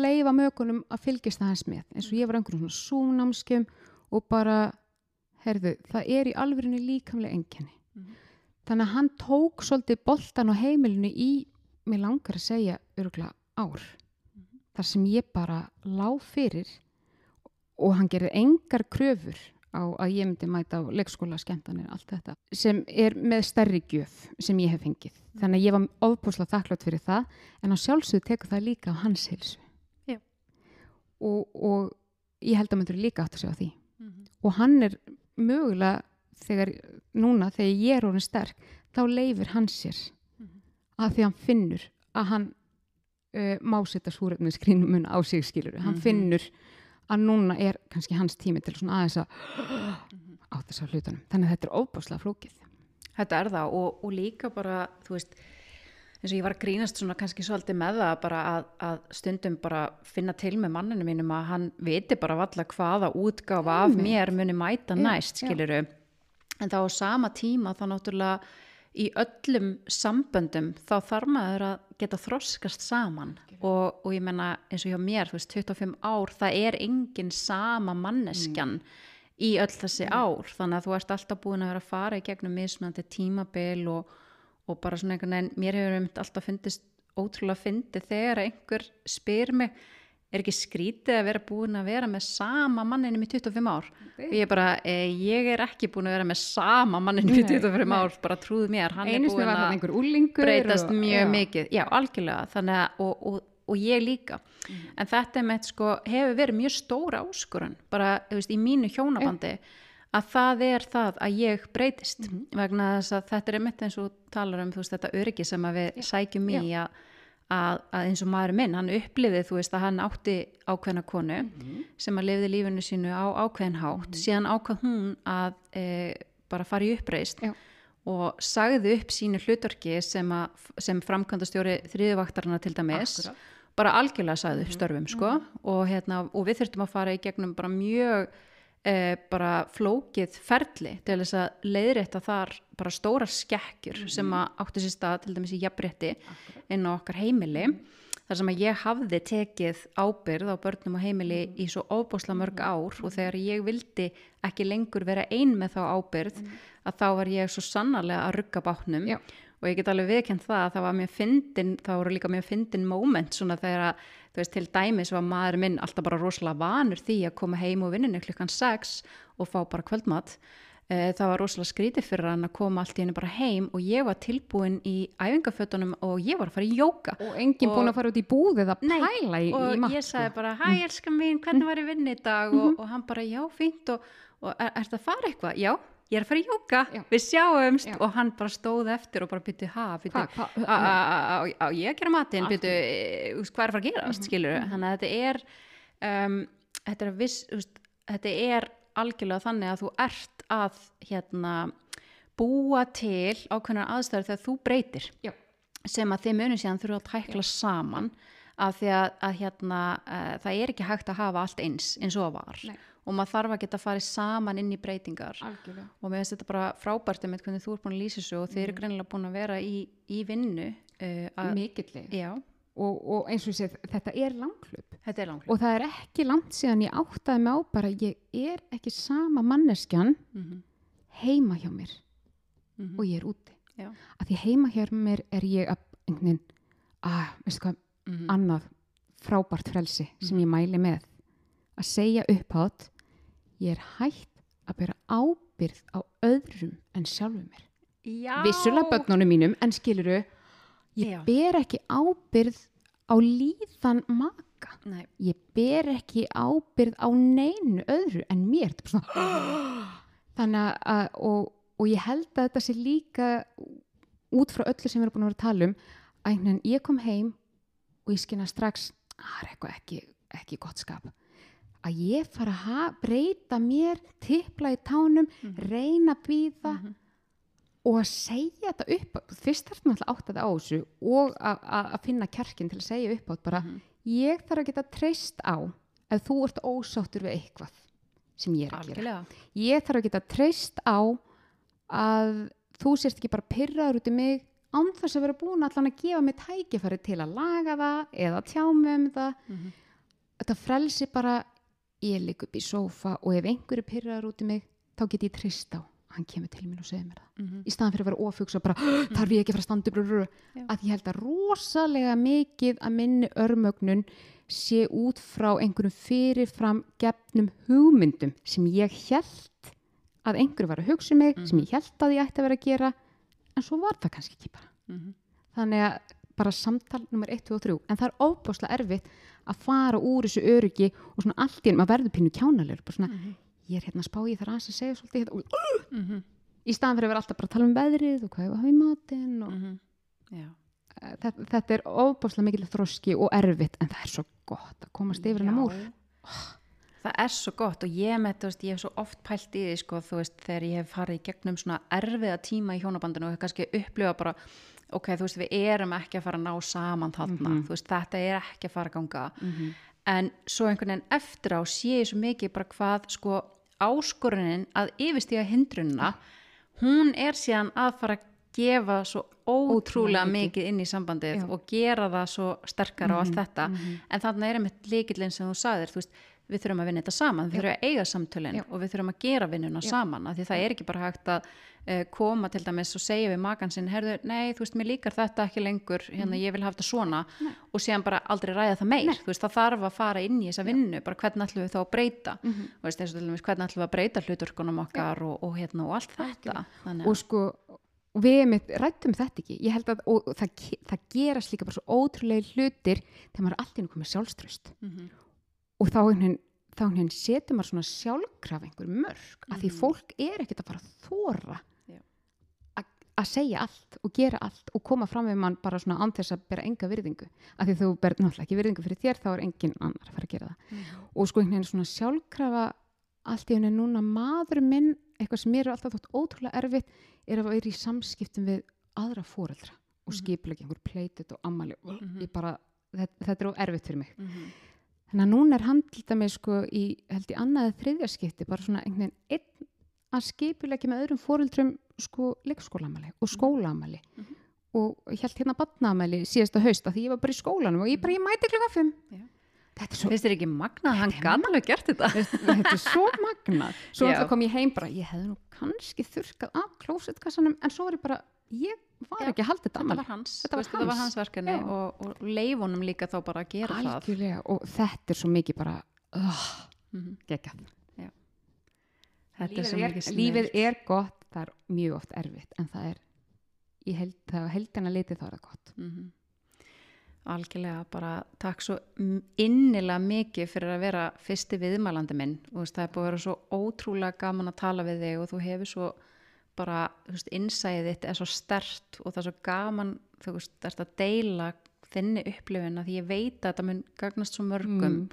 leifa mögunum að fylgjast það hans með. Eins og ég var einhverjum svona súnámskjum og bara, herðu, það er í alvörinu líkamlega enginni Mhm. þannig að hann tók svolítið boltan á heimilinu í, mér langar að segja örgulega ár. Þar sem ég bara lá fyrir og hann gerði engar kröfur á að ég myndi mæta á leikskóla skemmtanir, allt þetta sem er með stærri gjöf sem ég hef fengið. Þannig að ég var ofbúslega þakklátt fyrir það en á sjálfsögðu tekur það líka á hans hilsu og, og ég held að maður líka átt að segja því. Mhm. og hann er mögulega þegar núna þegar ég er orðin sterk þá leifir hann sér Mhm. að því hann finnur að hann uh, má setja súrefninskrínum á sig skilur, hann Mhm. finnur að núna er kannski hans tími til svona aðeins að Mhm. á þess að hlutunum þannig að þetta er óbáslega flókið Þetta er það og, og líka bara, þú veist, eins og ég var að grínast svona kannski svolítið með það bara að, að stundum bara finna til með manninu mínum að hann viti bara valla hvaða útgáfa af Einmitt. mér muni mæta næst, skiluru. En þá á sama tíma þá náttúrulega í öllum samböndum þá þarf maður að geta þroskast saman. Og, og ég menna eins og hjá mér, þú veist, 25 ár, það er engin sama manneskjan í öll þessi ár. Þannig að þú ert alltaf búin að vera að fara í gegnum mismunandi tímabil og, og bara svona einhvern veginn, mér hefur einmitt alltaf fundist ótrúlega fyndið þegar einhver spyr mig er ekki skrítið að vera búin að vera með sama manninum í 25 ár? Og ég bara, e, ég er ekki búin að vera með sama manninum í Nei, 25 nei. ár. Bara trúðu mér, hann einu er búin að breytast og- mjög já. mikið, já algjörlega þannig að, og, og, og ég líka. En þetta er með sko, hefur verið mjög stóra áskorun, bara þú veist, í mínu hjónabandi að það er það að ég breytist vegna þess að þetta er einmitt eins og talar um veist, þetta öryggi sem að við sækjum í að, að, að eins og maður minn, hann upplifið þú veist að hann átti ákveðna konu sem að lifði lífinu sínu á ákveðin hátt. Síðan ákvað hún að e, bara fara í uppreist Já. og sagði upp sínu hlutverki sem, að, sem framkvæmdastjóri þriðuvaktarna til dæmis. Akkúrat. bara algjörlega sagði upp störfum sko. Og, hérna, og við þurftum að fara í gegnum bara mjög eh, bara flókið ferli til þess að leiðrétta þar bara stóra skekkjur sem að átti sér stað til dæmis í jafnrétti inn á okkar heimili. Þar sem að ég hafði tekið ábyrð á börnum og heimili í svo óbúslega mörg ár og þegar ég vildi ekki lengur vera ein með þá ábyrð að þá var ég svo sannarlega að rugga bátnum Já. Og ég get alveg viðkjönd það að það var mjög fyndin, það voru líka mjög fyndin moment svona þegar að, þú veist, til dæmis var maður minn alltaf bara rosalega vanur því að koma heim og vinninu klukkan 6 og fá bara kvöldmat Eh, það var rosalega skrítið fyrir hann að koma allt í henni bara heim og ég var tilbúin í æfingafötunum og ég var að fara í jóka og enginn Og- búin að fara út í búðið að pæla í, og í mat ég sko. sagði bara, hæ elskan mín, hvernig var ég vinni í dag og, og hann bara, já, fínt og, og er, er það að fara eitthvað? Já, ég er að fara í jóka, Já. við sjáumst. Já. og hann bara stóð eftir og bara bytti, ha, bytti á ég að gera matinn, bytti hvað er að fara að gerast, skilur þannig að þetta er um, þetta er viss, þú veist, þetta er algjörlega þannig að þú ert að hérna búa til ákveðnar aðstæður þegar þú breytir. Já. sem að þið munum síðan þurfa að tækla saman af því að, að hérna, uh, það er ekki hægt að hafa allt eins eins og var. Nei. Og maður þarf að geta farið saman inn í breytingar. Algjörlega. Og mér finnst þetta bara frábært með hvernig þú ert búin að lýsa þessu og þið eru greinilega búin að vera í, í vinnu uh, að, mikillig og, og eins og ég segi, þetta er langklub er og það er ekki langt síðan ég áttaði mig á bara ég er ekki sama manneskjan mm -hmm. heima hjá mér. Mhm. og ég er úti. Já. að því heima hjá mér er ég að einhvern veginn, að, veistu hvað Mhm. annað frábært frelsi sem ég mæli með að segja upphátt ég er hægt að bera ábyrð á öðrum en sjálfum mér. Já, vissulega börnunum mínum en skiluru ég Já. ber ekki ábyrð á líðan maka. Nei, ég ber ekki ábyrð á neinu öðru en mér. Þannig að og, og ég held að þetta sé líka út frá öllu sem við erum búin að vera að tala um að einhvern veginn ég kom heim og ég skynna strax að það er eitthvað ekki, ekki gott skap að ég fara að breyta mér tippla í tánum, reyna að býða Mhm. og að segja þetta upp fyrst þarf náttúrulega átt að þetta á þessu og að- finna kjarkin til að segja upp átt bara Mhm. ég þarf að geta treyst á ef þú ert ósáttur við eitthvað sem ég er að gera algjörlega ég þarf að geta treyst á að þú sérst ekki bara pyrraður út í mig án þess að vera búin allan að gefa mig tækifæri til að laga það eða tjá mig um það Mhm. þetta frelsi bara ég ligg upp í sófa og ef einhverju pyrraður út í mig þá get ég treyst á hann kemur til mín og segir mér það. Mhm. í staðan fyrir að vera ofugsa bara þarf ég ekki að fara að standa upp að ég held að rosalega mikið að minni örmögnun sé út frá einhverjum fyrirfram gefnum hugmyndum sem ég held að einhverju var að hugsa um mig sem ég held að ég ætti að vera að gera en svo var það kannski ekki bara. Mhm. þannig að bara samtal nummer 1, 2 og 3 en það er óbáslega erfitt að fara úr þessu öryggi og svona allt í enn maður verður pínu kjánalegur bara svona, Mhm. ég er hérna að spá þar aðeins að segja svolítið hérna, og, Mhm. í staðan fyrir að vera alltaf bara að tala um veðrið og hvað ég var að hafa í matinn og Mhm. Já. Eh, þetta, þetta er óbáslega mikil þroski og erfitt en það er svo gott að komast yfir hennar múr Já. Það er svo gott og ég með, veist, ég hef svo oft pælt í því, sko, þú veist, þegar ég hef farið í gegnum svona erfiða tíma í hjónabandinu og kannski upplifa bara, ok, þú veist, við erum ekki að fara að ná saman þarna, þú veist, þetta er ekki að fara að ganga, en svo einhvern veginn eftir á sé ég svo mikið bara hvað, sko, áskorunin að yfirstíga hindrunna, hún er síðan að fara að gefa svo ótrúlega mikið. inn í sambandið Já. og gera það svo sterkara og allt þetta. en þannig er einmitt líkillin sem þú sagðir þú veist, við þurfum að vinna þetta saman, við þurfum að eiga samtölin Já. og við þurfum að gera vinnuna saman af því það er ekki bara hægt að koma til dæmis og segja við makan sinn herðu, nei, þú veist, mér líkar þetta ekki lengur hérna, ég vil hafa þetta svona Mhm. Nei. og síðan bara aldrei ræða það meir Nei. þú veist, það þarf að fara inn í þessa vinnu bara hvernig ætlum við þá að breyta Mhm. Þú veist, eins og til dæmis, hvernig ætlum við að breyta hluturkunum okkar og, og hérna og allt þetta og sko við mitt, rættum þetta ekki ég held að og, og það, það gerast líka bara svo ótrúlega hlutir þegar maður er einu komið sjálfströst mm og þá einhvern veginn- þá veginn setur maður svona sjálfkraf einhver mörg að því Mhm. fólk er ekkert að fara að þóra Já. Að- segja allt og gera allt og koma fram við mann bara svona án þess að bera enga virðingu að því þú ber náttúrulega ekki virðingu fyrir þér þá er engin annar að fara að gera það og sko einhvern veginn svona sjálfkrafa allt í henni núna maður minn eitthvað sem mér er alltaf þótt ótrúlega erfitt er að vera í samskiptum við aðra fóreldra og Mhm. skiplega einhver pleitit og ammali og Mhm. ég bara, þetta, þetta er of erfitt fyrir mig -hmm. þannig að núna er hann til dæmis sko í, held ég annaðið þriðja skipti bara svona einhvern veginn einn að skipulegja með öðrum fóreldrum sko leikskólamali og Mhm. og held hérna batnaamali síðasta hausta því ég var bara í skólanum og ég bara, ég mæti klukka fimm. Já. þetta er svo finnst þér ekki magnað að hann alveg gert þetta? þetta er svo magnað. Svo kom ég heim bara, ég hefði nú kannski þurrkað af klósetkassanum en svo var ég bara, ég var Já, ekki að halda þetta þetta var hans, Þetta var þetta var hans. hans verkefni og, og leifunum líka þá bara að gera það. Algjörlega. Og þetta er svo mikið bara uh, þetta er svo lífið, mikið er, lífið er gott, það er mjög oft erfitt en það er í held, það er heldina litið þá er það gott Mhm. algjörlega bara takk svo innilega mikið fyrir að vera fyrsti viðmælandi minn og veist, það er búið að vera svo ótrúlega gaman að tala við þig og þú hefur svo bara, þú veist, innsæðið þitt er svo stert og það er svo gaman þú veist, ert að deila þinni upplifin að því ég veit að þetta mun gagnast svo mörgum Mm.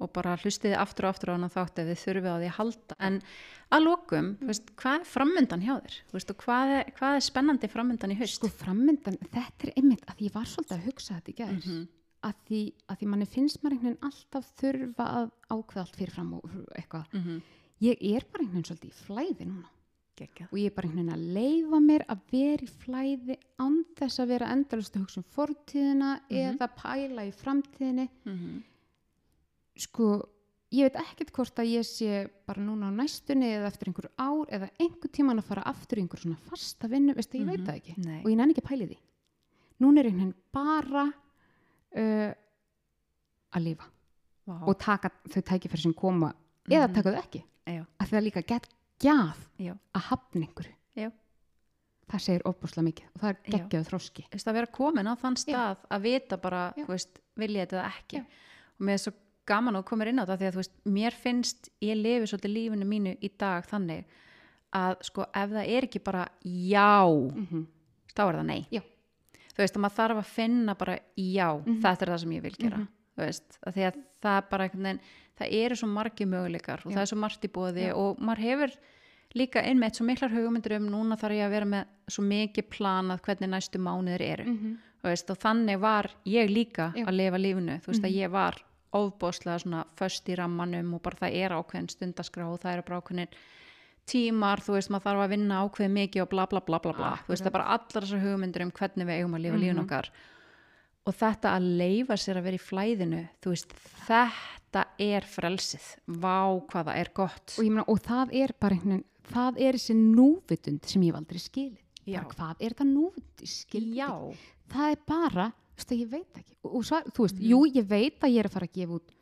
Og bara hlustiði aftur og aftur á hana þátt ef þið þurfið á því að halda en að lokum, þú veist, hvað er framundan hjá þér? Veist, hvað er, hvað er spennandi framundan í haust? sko frammyndan, þetta er einmitt að ég var svolítið að hugsa þetta í gæðis Mhm. að, því, að því manni finnst maður einhvern veginn alltaf þurfa að ákveða allt fyrirfram og eitthvað mm -hmm. ég er bara einhvern veginn svolítið í flæði núna Gekka. og ég er bara einhvern veginn að leifa mér að vera í flæði án þess að vera endalust að hugsa um fortíðina Mhm. eða pæla í framtíðinni Mm -hmm. Sko, ég veit ekkert hvort að ég sé bara núna á næstunni eða eftir einhver ár eða einhver tíman að fara aftur í einhver svona fasta vinnu, veistu, ég veit Mhm. það ekki Nei. og ég nenni ekki að pæli því núna er einhvern veginn bara uh, að lifa Vá. og taka þau tækifæri sem koma eða Mhm. taka þau ekki Já. að það líka gett Já. að hafna einhverju Já. það segir ofbúslega mikið og það er Já. geggjaðu þróski Þú veist, að vera komin á þann stað að vita bara, Já. veist, vil ég þetta eða ekki Já. og mér er svo gaman þú komir inn á þetta því að þú veist, mér finnst ég lifi svolítið lífinu mínu í dag þannig að sko ef það er ekki bara já, mm -hmm. þá er það nei Já. þú veist, að maður þarf að finna bara já, Mhm. þetta er það sem ég vil gera Mhm. þú veist, að því að það er bara veginn, það eru svo margi möguleikar og Já. það er svo margt í bóði og maður hefur líka einmitt svo miklar hugmyndir um núna þarf ég að vera með svo mikið planað hvernig næstu mánuður eru Mhm. Veist, og þannig var ég líka Já. að lifa lífinu, þú veist að Mhm. ég var ofbóðslega svona föst í rammanum og bara það er ákveðin stundaskrá og það eru bara ákveðin tímar, þú veist, maður þarf að vinna ákveðin mikið og bla bla bla bla bla, þú veist, það er bara allar þessar hugmyndir um hvernig við eigum að lifa Mhm. lífin okkar og þetta að leifa sér að vera í flæðinu, þú veist, þetta er frelsið, vá hvað það er gott. og, ég meina, og það er bara einhvern veginn það er þessi núvitund sem ég skilið Já. bara hvað er þetta núvitund Ég skil þetta Já, ekki. það er bara, þú veist, ég veit ekki. Og, og svar, þú veist, Mhm. jú, ég veit að ég er að fara að gefa út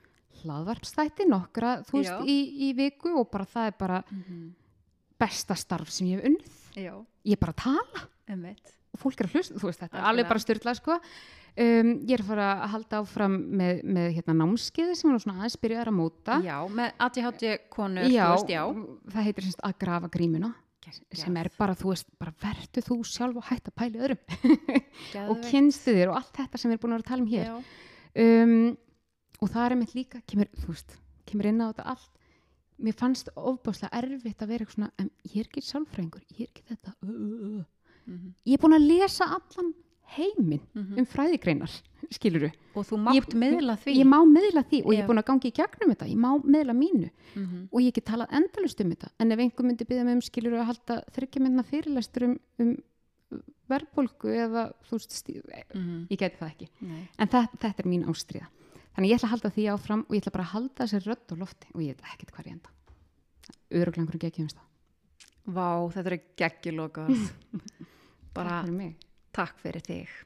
hlaðvarpstætti nokkra, þú veist, í, í viku og bara það er bara Mhm. besta starf sem ég hef unnið. Já, ég er bara að tala. Emmitt. og fólk er að hlusta, þú veist, þetta er alveg bara styrlað, sko. Um, ég er að fara að halda áfram með, með hérna námskeiði sem er svona aðeins byrjaðar að móta. Já, með ADHD konur, já, þú veist, já. það heitir semst að grafa grímuna sem er bara, þú veist, bara verðu þú sjálf og hætt að pæli öðrum. Og kynstu þér og allt þetta sem við erum búin að vera að tala um hér. Um, og það er einmitt líka kemur, þú veist, kemur inn á þetta allt. Mér fannst ofbáslega erfitt að vera eitthvað svona, en ég er ekki sálfræðingur ég er ekki þetta. Uh, uh, uh. Mhm. ég er búin að lesa allan heiminn Mhm. um fræðigreinar skiluru, og þú mátt miðla því ég má miðla því og ég er búin að gangi í gegnum þetta, ég má miðla mínu Mhm. og ég get talað endalust um þetta en ef einhver myndi byggja mig um skiluru að halda þryggja minna fyrirlestur um, um verðbólgu eða þú veist, stí- Mhm. ég geti það ekki Nei. en það, þetta er mín ástriða þannig ég ætla að halda því áfram og ég ætla bara að halda þessi rödd á lofti og ég veit ekkert hvað ég enda öruglangur og geggjum það Vá, þetta er geggjulokað. Bara takk fyrir þig.